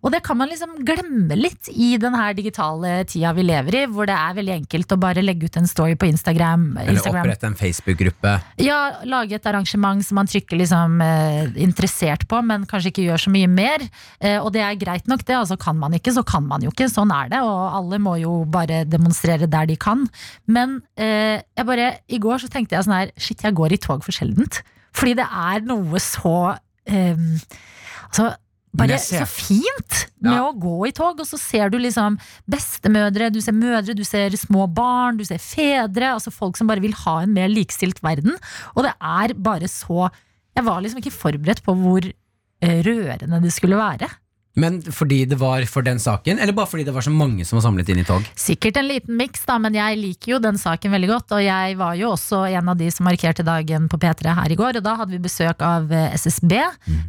Og det kan man liksom glemme litt i den her digitale tida vi lever i, hvor det er veldig enkelt å bare legge ut en story på Instagram. Eller Instagram. opprette en Facebook-gruppe. Ja, lage et arrangement som man trykker liksom eh, interessert på, men kanskje ikke gjør så mye mer. Eh, og det er greit nok, det. Altså kan man ikke, så kan man jo ikke. Sånn er det. Og alle må jo bare demonstrere der de kan. Men eh, jeg bare, i går så tenkte jeg sånn her, shit, jeg går i tog for sjeldent. Fordi det er noe så um, Altså bare så fint med Ja. å gå i tog, og så ser du liksom bestemødre, du ser mødre, du ser små barn, du ser fedre. Altså folk som bare vil ha en mer likestilt verden. Og det er bare så Jeg var liksom ikke forberedt på hvor eh, rørende det skulle være. Men fordi det var for den saken, eller bare fordi det var så mange som var samlet inn i tog? Sikkert en liten miks, da, men jeg liker jo den saken veldig godt. Og jeg var jo også en av de som markerte dagen på P3 her i går, og da hadde vi besøk av SSB, SSB,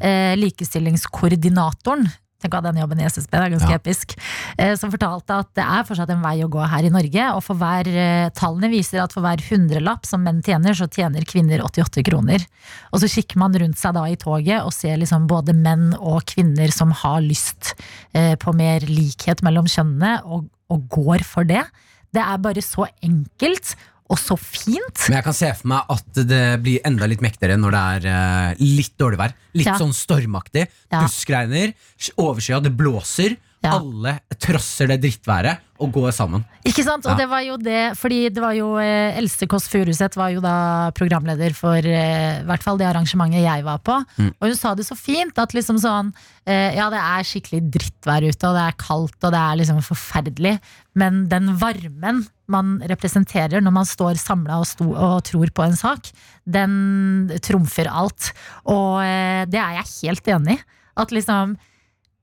eh, likestillingskoordinatoren. Tenk å ha den jobben i SSB, det er ganske Ja. episk. Eh, som fortalte at det er fortsatt en vei å gå her i Norge. Og for hver eh, tallene viser at for hver hundrelapp som menn tjener, så tjener kvinner 88 kroner. Og så kikker man rundt seg da i toget og ser liksom både menn og kvinner som har lyst eh, på mer likhet mellom kjønnene, og, og går for det. Det er bare så enkelt og så fint. Men jeg kan se for meg at det blir enda litt mektigere når det er eh, litt dårlig vær. Litt Ja. sånn stormaktig. Ja. Duskregner, overskya, det blåser. Ja. Alle trosser det drittværet og går sammen. Ikke sant? Og Ja. det var jo det, fordi det var jo eh, Else Kåss Furuseth var jo da programleder for eh, i hvert fall det arrangementet jeg var på. Og hun sa det så fint at liksom sånn eh, Ja, det er skikkelig drittvær ute, og det er kaldt, og det er liksom forferdelig, men den varmen man representerer når man står samla og, og tror på en sak, den trumfer alt. Og eh, det er jeg helt enig i. At liksom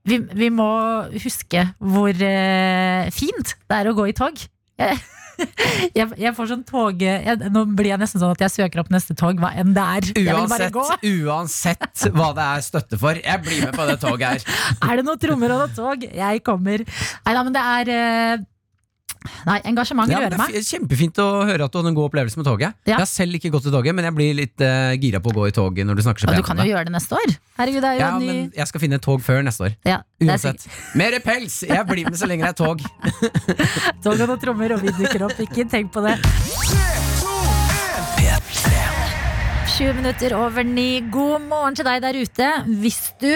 vi, vi må huske hvor eh, fint det er å gå i tog. Jeg, jeg, får sånn tog jeg, Nå blir jeg nesten sånn at jeg søker opp neste tog, hva enn det er. Uansett, uansett hva det er støtte for, jeg blir med på det toget her. Er det noen trommer og noe tog? Jeg kommer. Nei da, men det er eh, Nei, engasjement Ja, rører det er meg. fi- kjempefint å høre at du hadde en god opplevelse med toget. Ja. Jeg har selv ikke gått i toget, men jeg blir litt uh, gira på å gå i tog når du snakker så Ja, pent du kan jo det. gjøre det neste år. Herregud, det er jo Ja, en ny men jeg skal finne et tog før neste år. ja, er Uansett. Mer pels! Jeg blir med så lenge det er tog. sikkert Tog og trommer, og vi dukker opp. Ikke tenk på det. 20 minutter over ni. God morgen til deg der ute. Hvis du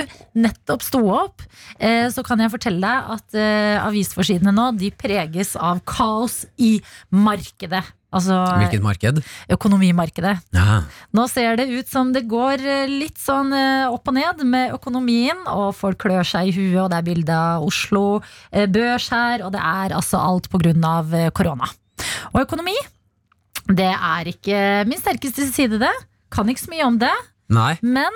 nettopp sto opp, eh, så kan jeg fortelle deg at eh, avisforsidene nå de preges av kaos i markedet. Altså Hvilket marked? økonomimarkedet. Ja. Nå ser det ut som det går eh, litt sånn opp og ned med økonomien, og folk klør seg i huet, og det er bilde av Oslo Børs her, og det er altså alt på grunn av korona. Og økonomi, det er ikke min sterkeste side, det. Kan ikke så mye om det, Nei, men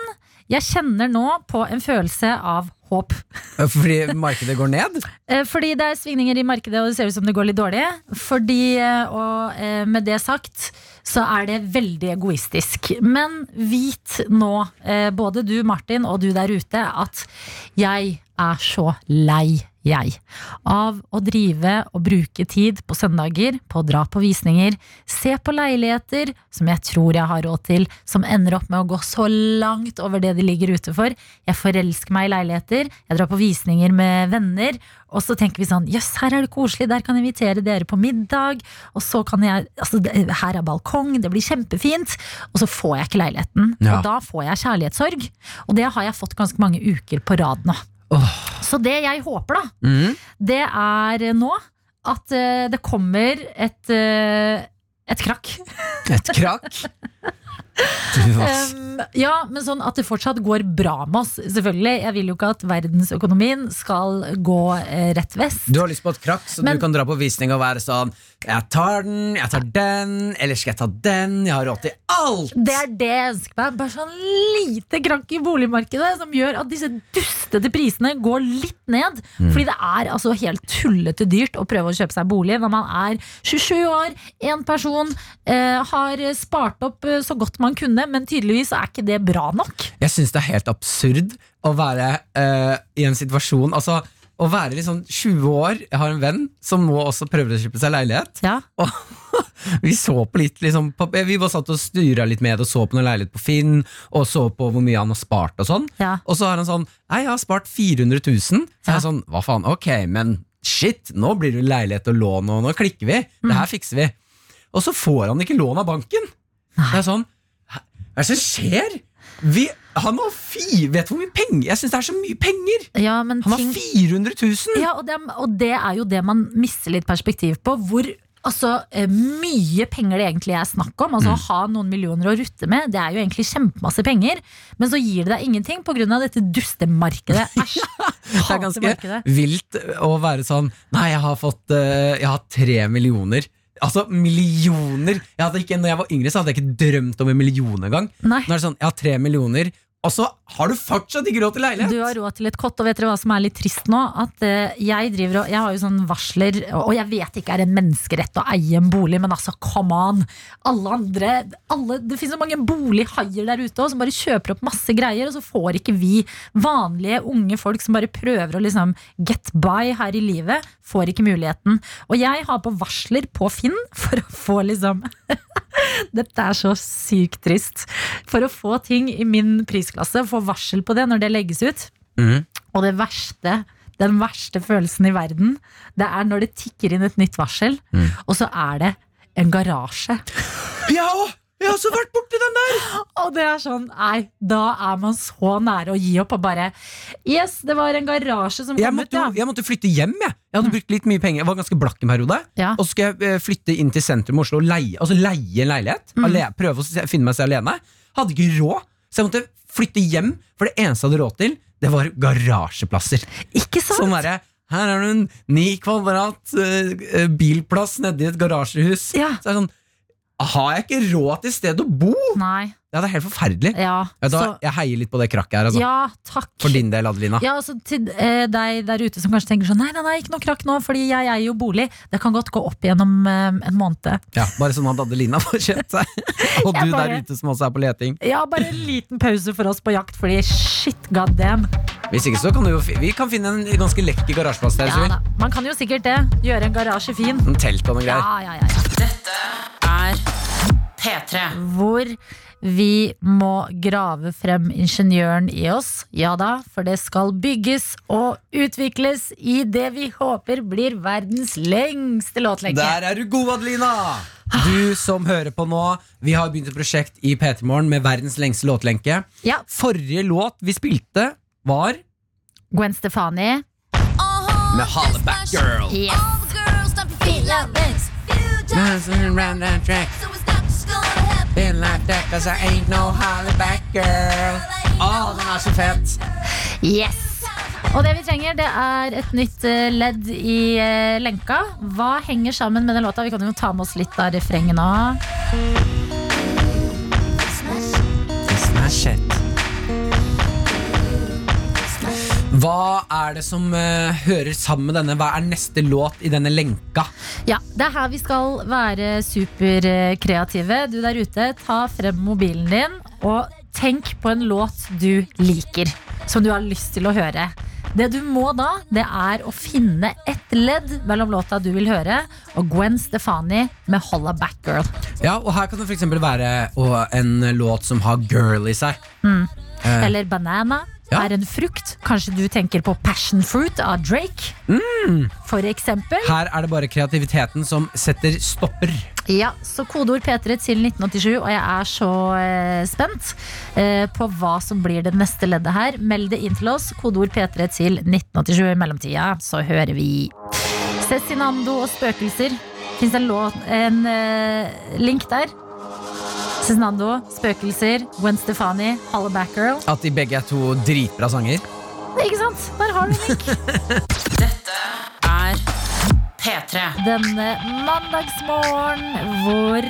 jeg kjenner nå på en følelse av håp. fordi markedet går ned? Eh, Fordi det er svingninger i markedet, og det ser ut som det går litt dårlig. Fordi, eh, og eh, med det sagt, så er det veldig egoistisk. Men vit nå, eh, både du Martin og du der ute, at jeg er så lei, jeg, av å drive og bruke tid på søndager på å dra på visninger, se på leiligheter som jeg tror jeg har råd til, som ender opp med å gå så langt over det de ligger ute for. Jeg forelsker meg i leiligheter, jeg drar på visninger med venner, og så tenker vi sånn Jøss, her er det koselig, der kan jeg invitere dere på middag. Og så kan jeg Altså, her er balkong. balkong, det blir kjempefint. Og så får jeg ikke leiligheten. Ja. Og da får jeg kjærlighetssorg. Og det har jeg fått ganske mange uker på rad nå. Så det jeg håper, da, mm. det er nå at eh, det kommer et, eh, et krakk. Et krakk. Um, ja, men sånn at det fortsatt går bra med oss. Selvfølgelig, Jeg vil jo ikke at verdensøkonomien skal gå eh, rett vest. Du har lyst på et krakk, så Men- du kan dra på visning og være sånn Jeg tar den, jeg tar den, eller skal jeg ta den? Jeg har råd til alt! Det er det jeg ønsker meg. Bare sånn lite krakk i boligmarkedet som gjør at disse dustete prisene går litt ned. Fordi det er altså helt tullete dyrt å prøve å kjøpe seg bolig når man er 27 år, én person, eh, har spart opp eh, så godt man kunne, men tydeligvis er ikke det bra nok. Jeg syns det er helt absurd å være uh, i en situasjon Altså, å være liksom 20 år Jeg har en venn som nå også prøver å kjøpe seg leilighet. Ja. Og vi så på litt liksom, Vi bare satt og styra litt med og så på noen leilighet på Finn, og så på hvor mye han har spart og sånn. Ja. Og så har han sånn Nei, jeg har spart 400 000. Så Ja. jeg er sånn, hva faen, ok, men shit, nå blir det leilighet og lån, og nå klikker vi. Det her fikser vi. Og så får han ikke lån av banken. Det er sånn, hva er det som skjer? Vi, han har fi, vet du hvor mye penger Jeg syns det er så mye penger! Ja, men Han har ting, 400 000! Ja, og det, og det er jo det man mister litt perspektiv på. Hvor altså, eh, mye penger det egentlig er snakk om. Altså Å ha noen millioner å rutte med, det er jo egentlig kjempemasse penger. Men så gir det deg ingenting pga. dette dustemarkedet. Æsj. Det er ganske vilt å være sånn Nei, jeg har fått eh, Jeg har tre millioner. Altså millioner! Jeg hadde ikke, når jeg var yngre, så hadde jeg ikke drømt om en million engang. Nå er det sånn, jeg har tre millioner, og så har du fortsatt ikke råd til leilighet! Du har råd til et kott, og vet dere hva som er litt trist nå? At eh, jeg driver og Jeg har jo sånn varsler, og jeg vet ikke er en menneskerett å eie en bolig, men altså, come on! Alle andre alle, Det finnes så mange bolighaier der ute også, som bare kjøper opp masse greier, og så får ikke vi vanlige unge folk som bare prøver å liksom get by her i livet, får ikke muligheten. Og jeg har på varsler på Finn for å få liksom Dette er så sykt trist. For å få ting i min prisklasse, få varsel på det når det legges ut. Mm. Og det verste, den verste følelsen i verden, det er når det tikker inn et nytt varsel, og så er det en garasje. Ja, jeg har også vært borti den der! Og det er sånn, nei, da er man så nære å gi opp og bare Yes, det var en garasje som Jeg kom ut, ja. jeg måtte flytte hjem, jeg. Jeg hadde brukt litt mye penger. Jeg var ganske blakk en periode. Ja. Og så skal jeg eh, flytte inn til sentrum Oslo og leie, altså leie en leilighet. Ale, prøve å se- finne meg selv alene. Hadde ikke råd, så jeg måtte flytte hjem. For det eneste jeg hadde råd til, det var garasjeplasser. Ikke sant? Sånn der, her er det en ni kvadrat uh, bilplass nedi et garasjehus. Ja. Så er det sånn Har jeg ikke råd til sted å bo?! Nei. Ja, det er helt forferdelig. Ja, ja, da, så, jeg heier litt på det krakket her, altså. ja takk. For din del, Adelina. Ja, altså Til eh, deg der ute som kanskje tenker sånn Nei, nei, nei, ikke noe krakk nå, fordi jeg eier jo bolig. Det kan godt gå opp gjennom eh, en måned. Ja, bare sånn at Adelina får kjøpt seg. Og du bare- der ute som også er på leting. Ja, bare en liten pause for oss på jakt, fordi shit god damn. Hvis ikke så kan du jo Vi kan finne en ganske lekker garasjeplass der. Ja, da. Man kan jo sikkert det. Gjøre en garasje fin. En telt og noen greier. ja, ja, ja. Dette er P3. Hvor vi må grave frem ingeniøren i oss. Ja da, for det skal bygges og utvikles i det vi håper blir verdens lengste låtlenke. Der er du god, Adelina! Du som hører på nå, vi har begynt et prosjekt i P3 Morgen med verdens lengste låtlenke. Ja, Forrige låt vi spilte, var Gwen Stefani. med Hollaback Girl. Yes. All track, been den er så fett! yes. Og det vi trenger, det er et nytt eh, ledd i eh, lenka. Hva henger sammen med den låta? Vi kan jo ta med oss litt av refrenget nå. Hva er det som uh, hører sammen med denne? Hva er neste låt i denne lenka? Ja, Det er her vi skal være superkreative. Du der ute, ta frem mobilen din og tenk på en låt du liker. Som du har lyst til å høre. Det du må da, det er å finne ett ledd mellom låta du vil høre, og Gwen Stefani med 'Holla Back Girl'. Ja, og Her kan det eksempel være en låt som har girl i seg. Eh. Eller 'Banana'. Ja. er en frukt. Kanskje du tenker på passion fruit av Drake, for eksempel. Her er det bare kreativiteten som setter stopper. Ja, så kodeord P3 til 1987, og jeg er så eh, spent eh, på hva som blir det neste leddet her. Meld det inn til oss, kodeord P3 til 1987 i mellomtida, så hører vi Cezinando og spøkelser. Fins en, en eh, link der? Cezinando, spøkelser, Gwen Stefani, Hollaback Girl. At de begge er to dritbra sanger. Ikke sant? Der har du en link. Dette er P3. denne mandagsmorgen hvor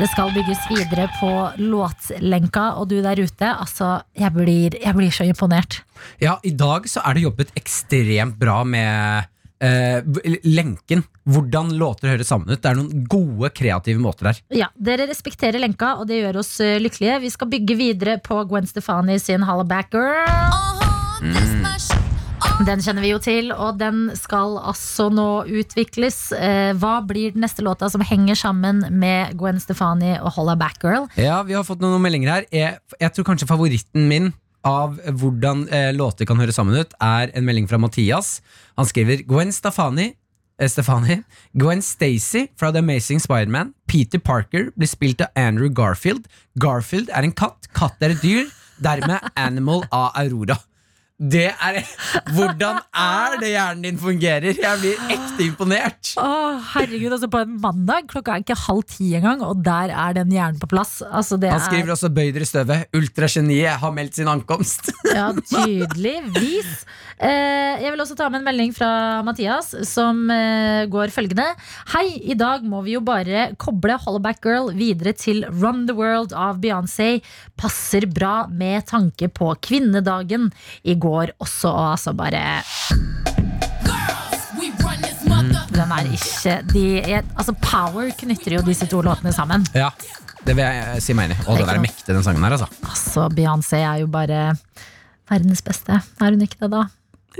det skal bygges videre på låtlenka, og du der ute, altså, jeg blir, jeg blir så imponert. Ja, i dag så er det jobbet ekstremt bra med eh, lenken. Hvordan låter høres sammen ut. Det er noen gode, kreative måter der. Ja, Dere respekterer lenka, og det gjør oss eh, lykkelige. Vi skal bygge videre på Gwen Stefani sin Hollaback Girl. Den kjenner vi jo til, og den skal altså nå utvikles. Eh, hva blir den neste låta som henger sammen med Gwen Stefani og Hollaback Girl? Ja, Vi har fått noen meldinger her. Jeg, jeg tror kanskje favoritten min av hvordan eh, låter kan høres sammen ut, er en melding fra Mathias. Han skriver Gwen Stefani eh, Stefani Gwen Stacy fra The Amazing Spiderman. Peter Parker blir spilt av Andrew Garfield. Garfield er en katt, katt er et dyr. Dermed Animal av Aurora. Det er Hvordan er det hjernen din fungerer? Jeg blir ekte imponert. Å, herregud, altså På en mandag klokka er ikke halv ti engang, og der er den hjernen på plass. Altså, det Han skriver også 'bøy dere i støvet'. Ultrageniet har meldt sin ankomst. Ja, tydeligvis. Eh, jeg vil også ta med en melding fra Mathias, som eh, går følgende. Hei, i dag må vi jo bare koble Hollaback Girl videre til Run the World av Beyoncé. Passer bra med tanke på kvinnedagen i går også, og altså bare Den er ikke de er, Altså, Power knytter jo disse to låtene sammen. Ja, det vil jeg si meg enig i. Og den er mektig, den sangen her, altså. Altså, Beyoncé er jo bare verdens beste. Er hun ikke det, da?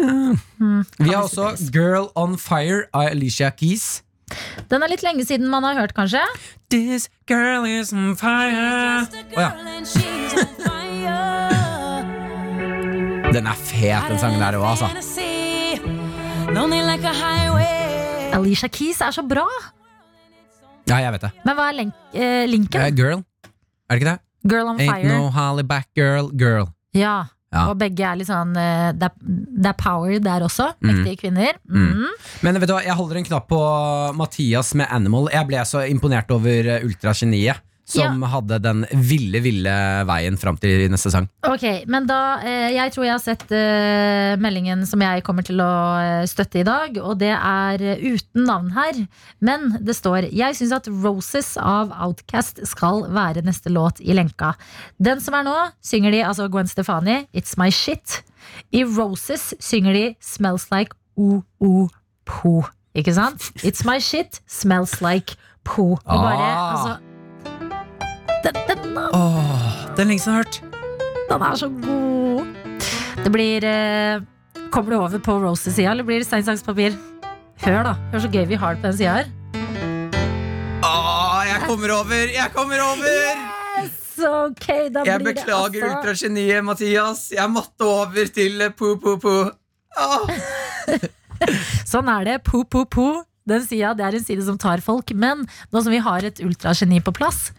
Mm, Vi har også. Girl On Fire av Alicia Keys. Den er litt lenge siden man har hørt, kanskje? This girl is on fire. Oh, ja. Den er fet, den sangen der òg, altså. Alicia Keys er så bra! Ja, jeg vet det. Men hva er link eh, linken? Girl. Er det ikke det? Girl on Ain't fire. no Holly back girl, girl. Ja. Ja. Og begge er litt sånn eh, Det er, det er power der også. Mm. Kvinner. Mm. Men vet du hva, jeg holder en knapp på Mathias med Animal. Jeg ble så imponert over eh, ultrageniet. Som hadde den ville, ville veien fram til neste sang. Ok, men da eh, Jeg tror jeg har sett eh, meldingen som jeg kommer til å eh, støtte i dag, og det er eh, uten navn her. Men det står Jeg syns at Roses av Outcast skal være neste låt i lenka. Den som er nå, synger de altså Gwen Stefani, It's My Shit. I Roses synger de Smells Like O-O-Po. Ikke sant? It's My Shit, Smells Like Po. Og bare, Ah. altså den, den, Åh, den lenge siden jeg har hørt. den er så god. Det blir eh, Kommer du over på Roses-sida, eller blir det stein, saks, papir? Hør, da. Hør så gøy vi har det på den sida her. Åh, jeg kommer over! Jeg kommer over! Yes! ok, da Jeg blir det beklager altså ultrageniet, Mathias. Jeg måtte over til eh, po-po-po. Sånn er det. Po, po, po. Den sida det er en side som tar folk. Men nå som vi har et ultrageni på plass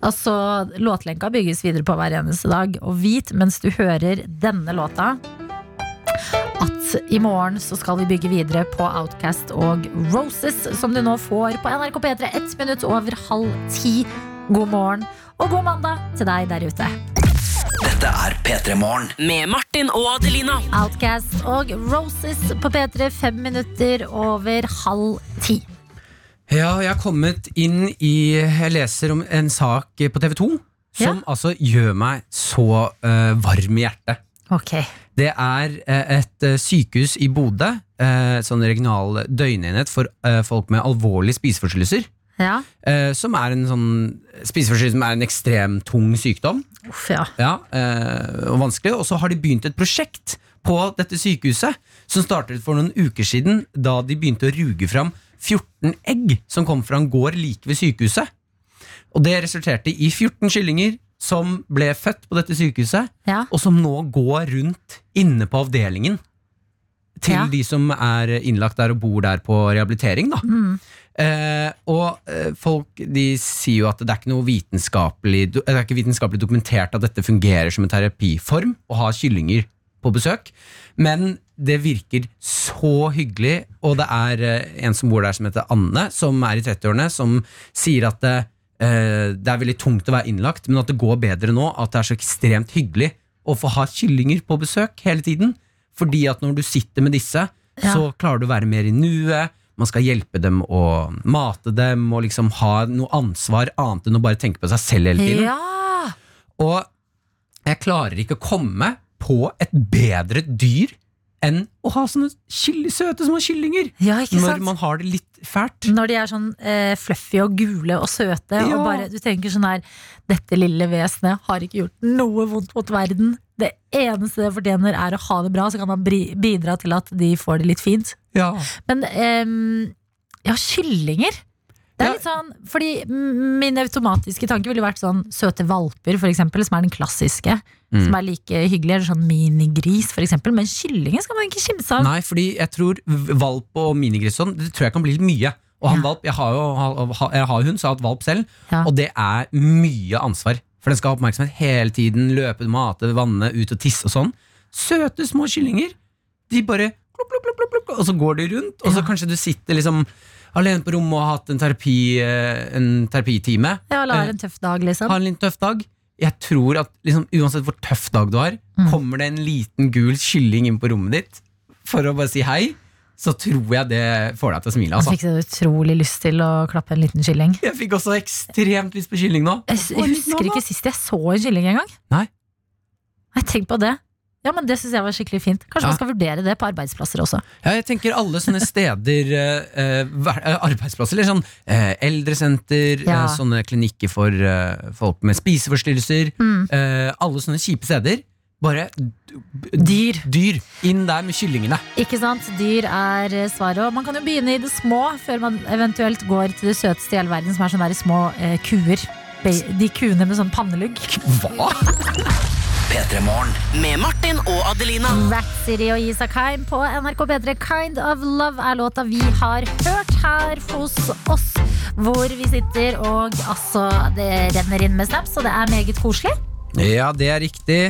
Altså, Låtlenka bygges videre på hver eneste dag. Og vit mens du hører denne låta at i morgen så skal vi bygge videre på Outcast og Roses, som du nå får på NRK P3 ett minutt over halv ti. God morgen og god mandag til deg der ute. Dette er P3 Morgen. Med Martin og Adelina. Outcast og Roses på P3 fem minutter over halv ti. Ja, jeg har kommet inn i Jeg leser om en sak på TV 2 som altså gjør meg så uh, varm i hjertet. Okay. Det er uh, et eh, sykehus i Bodø, sånn regional døgnenhet for folk med alvorlige spiseforstyrrelser. Ja. som er en sånn spiseforstyrrelse som er en ekstremt tung sykdom. Uff, ja. Ja, og vanskelig. Og så har de begynt et prosjekt på dette sykehuset som startet for noen uker siden, da de begynte å ruge fram 14 egg som kom fra en gård like ved sykehuset. Og det resulterte i 14 kyllinger, som ble født på dette sykehuset, Ja. og som nå går rundt inne på avdelingen til Ja. de som er innlagt der og bor der på rehabilitering. Da. Mm. Eh, og eh, folk de sier jo at det er ikke noe vitenskapelig Det er ikke vitenskapelig dokumentert at dette fungerer som en terapiform å ha kyllinger på besøk, men det virker så hyggelig, og det er eh, en som bor der som heter Anne, som er i 30-årene, som sier at det, eh, det er veldig tungt å være innlagt, men at det går bedre nå, at det er så ekstremt hyggelig å få ha kyllinger på besøk hele tiden. Fordi at når du sitter med disse, Ja. så klarer du å være mer i nuet. Man skal hjelpe dem å mate dem og liksom ha noe ansvar annet enn å bare tenke på seg selv hele tiden. Ja! Og jeg klarer ikke å komme på et bedre dyr enn å ha sånne søte små kyllinger. ja, Når sant? man har det litt fælt. Når de er sånn eh, fluffy og gule og søte, Ja. og bare, du tenker sånn her Dette lille vesenet har ikke gjort noe vondt mot verden. Det eneste det fortjener, er å ha det bra, så kan man bidra til at de får det litt fint. Ja. Men eh, ja, kyllinger. Det er litt sånn, fordi Min automatiske tanke ville vært sånn søte valper, for eksempel, som er den klassiske. Mm. Som er like hyggelig. Eller sånn minigris, for eksempel. Men kyllingen skal man ikke kimse av. Nei, fordi jeg tror valp og minigris sånn, det tror jeg kan bli litt mye. Og han Ja. valp, jeg har jo jeg har hund, så jeg har hatt valp selv, Ja. og det er mye ansvar. For den skal ha oppmerksomhet hele tiden, løpe, mate, vanne, ut og tisse og sånn. Søte små kyllinger. De bare plup, plup, plup, og så går de rundt, og så Ja. kanskje du sitter liksom alene på rommet og hatt en, terapi, eh, en terapitime. Ja, eller Eh, har en tøff dag, liksom. Ha en litt tøff dag. Jeg tror at liksom, uansett hvor tøff dag du har, Mm. kommer det en liten gul kylling inn på rommet ditt for å bare si hei, så tror jeg det får deg til å smile. Jeg Altså. fikk så utrolig lyst til å klappe en liten kylling. Jeg fikk også ekstremt lyst på kylling nå. Jeg, jeg husker ikke sist jeg så en kylling engang. Nei, tenk på det. Ja, men Det syns jeg var skikkelig fint. Kanskje Ja. man skal vurdere det på arbeidsplasser også. Ja, jeg tenker alle sånne steder, eh, eh, eh, arbeidsplasser, eller sånn eh, eldresenter, Ja. eh, sånne klinikker for eh, folk med spiseforstyrrelser, Mm. eh, alle sånne kjipe steder. Bare Dyr. dyr inn der med kyllingene. Ikke sant? Dyr er eh, svaret. Og man kan jo begynne i det små før man eventuelt går til det søteste i hele verden, som er sånne der små eh, kuer. De kuene med sånn pannelugg. Hva? P3 Morgen. Med Martin og Adelina. Rat City og Isak Heim på NRK P3. Kind of Love er låta vi har hørt her hos oss. Hvor vi sitter og altså, det renner inn med snaps, og det er meget koselig. Ja, det er riktig.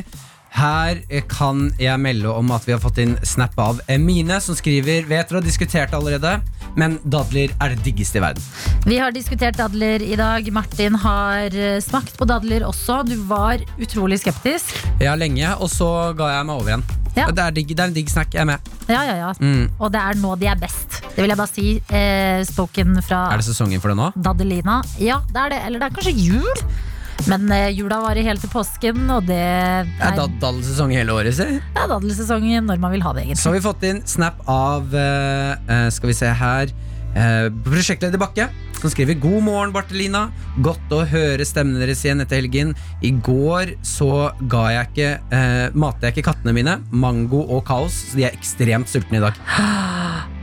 Her kan jeg melde om at vi har fått inn snap av Emine, som skriver Vet dere har diskutert allerede, men dadler er det diggeste i verden. Vi har diskutert dadler i dag. Martin har eh, smakt på dadler også. Du var utrolig skeptisk. Ja, lenge, og så ga jeg meg over igjen. Ja. Det, er digg, det er en digg snack. Jeg er med. Ja, ja, ja. Mm. Og det er nå de er best. Det vil jeg bare si. Eh, spoken fra Er det sesongen for det nå? Dadelina. Ja, det er det. Eller det er kanskje jul. Men eh, jula varer helt til påsken, og det Det er dad- daddelsesong hele året, si. det er daddelsesongen når man vil ha det, egentlig. Så har vi fått inn snap av eh, eh, Skal vi se her eh, Prosjektleder Bakke Som skriver God morgen Bartelina. Godt å høre stemmen deres igjen etter helgen. I går så ga jeg ikke eh, Matet jeg ikke kattene mine. Mango og kaos. Så de er ekstremt sultne i dag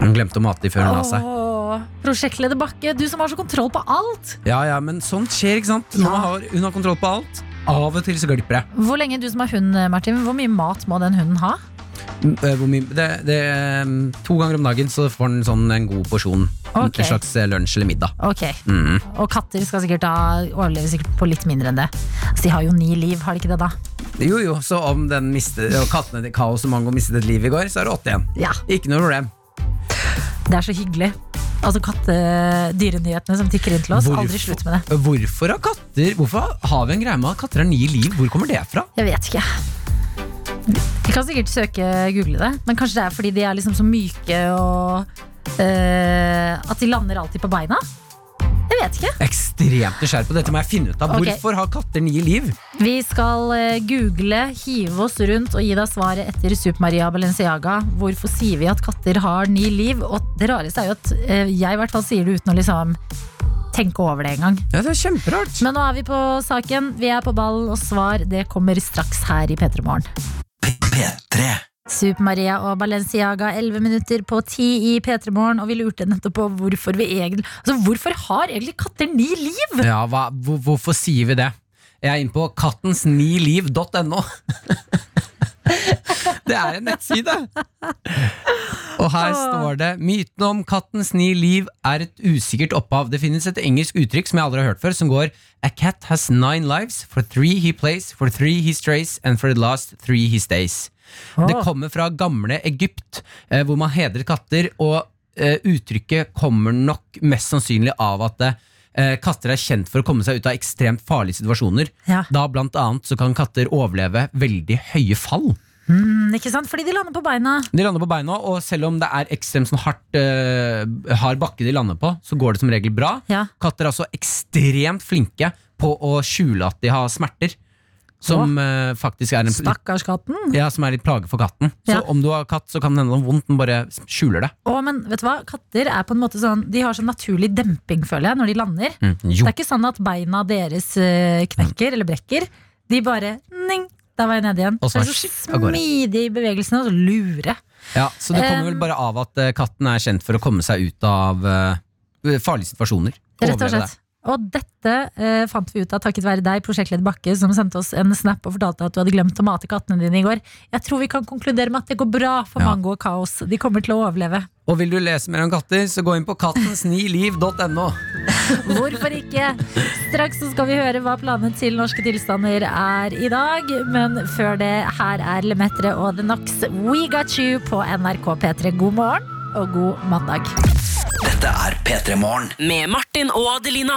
Han glemte å mate de før hun la seg Åh, Prosjektleder Bakke, du som har så kontroll på alt. Ja, ja, men sånt skjer, ikke sant? Nå Ja. har, hun har kontroll på alt Av og til så glipper det. Hvor lenge du som har hund, Martin, hvor mye mat må den hunden ha? Eh, hvor mye, det, det, mm, To ganger om dagen så får den sånn en god porsjon Ok. En slags eh, lunsj eller middag Ok, mm. Og katter skal sikkert ha, overleve sikkert på litt mindre enn det. Så de har jo ni liv, har de ikke det da? Jo, jo, så om den mistet, og kattene til Kaos og Mango mistet et liv i går, så er det åtte igjen. Ja, Ikke noe problem. Det er så hyggelig. Altså kattedyrenyhetene som tikker inn til oss. Aldri slutt med det. Hvorfor har katter Hvorfor har vi en greie med at katter har nye liv? Hvor kommer det fra? Jeg vet ikke. Vi kan sikkert søke google det, men kanskje det er fordi de er liksom så myke og eh, At de lander alltid på beina? Vet ikke. Ekstremt nysgjerrig på dette må jeg finne ut av. Okay. Hvorfor har katter ni liv? Vi skal eh, google, hive oss rundt og gi deg svaret etter Super Maria Balenciaga. Hvorfor sier vi at katter har ni liv? Og det rareste er jo at eh, jeg i hvert fall sier det uten å liksom tenke over det engang. Ja, det er kjemperart. Men nå er vi på saken. Vi er på ball, og svar det kommer straks her i P3 Morgen. P3. Super Maria og Balenciaga, 11 minutter på 10 i P3 Morgen. Og vi lurte nettopp på hvorfor vi egentlig Altså, hvorfor har egentlig katter ni liv? Ja, hva, hvor, Hvorfor sier vi det? Jeg er inne på kattensniliv.no. Det er en nettside. Og her står det Myten om kattens ni liv er et usikkert opphav. Det finnes et engelsk uttrykk som jeg aldri har hørt før, som går A cat has nine lives. For three he plays, for three he strays, and for the last three he stays. Det kommer fra gamle Egypt, eh, hvor man hedret katter, og eh, uttrykket kommer nok mest sannsynlig av at eh, katter er kjent for å komme seg ut av ekstremt farlige situasjoner. Ja. Da blant annet så kan katter overleve veldig høye fall. Mm, ikke sant? Fordi de lander på beina. De lander på beina, og selv om det er ekstremt sånn hardt eh, hard bakke de lander på, så går det som regel bra. Ja. Katter er også ekstremt flinke på å skjule at de har smerter. Som uh, faktisk er en Stakkars katten. ja, som er litt plage for katten. Så om du har katt, så kan det hende noe vondt, den bare skjuler det. Å, men vet du hva? Katter er på en måte sånn De har sånn naturlig demping, føler jeg, når de lander. Mm, Det er ikke sånn at beina deres knekker knekker eller brekker. De bare ning, Der var jeg nede igjen. Og så Så så smidig i bevegelsene og så lure. Ja, så det kommer Um, vel bare av at eh, katten er kjent for å komme seg ut av uh, farlige situasjoner. Rett og slett. Og dette eh, fant vi ut av takket være deg, prosjektleder Bakke, som sendte oss en snap og fortalte at du hadde glemt å mate kattene dine i går. Jeg tror vi kan konkludere med at det går bra for Ja. Mango og Kaos. De kommer til å overleve. Og vil du lese mer om katter, så gå inn på kattensniliv.no. Hvorfor ikke? Straks så skal vi høre hva planene til Norske tilstander er i dag. Men før det, her er Lemetre og The Knox We Got You på NRK P3. God morgen og god mandag. Dette er P3 Morgen. Med Martin og Adelina.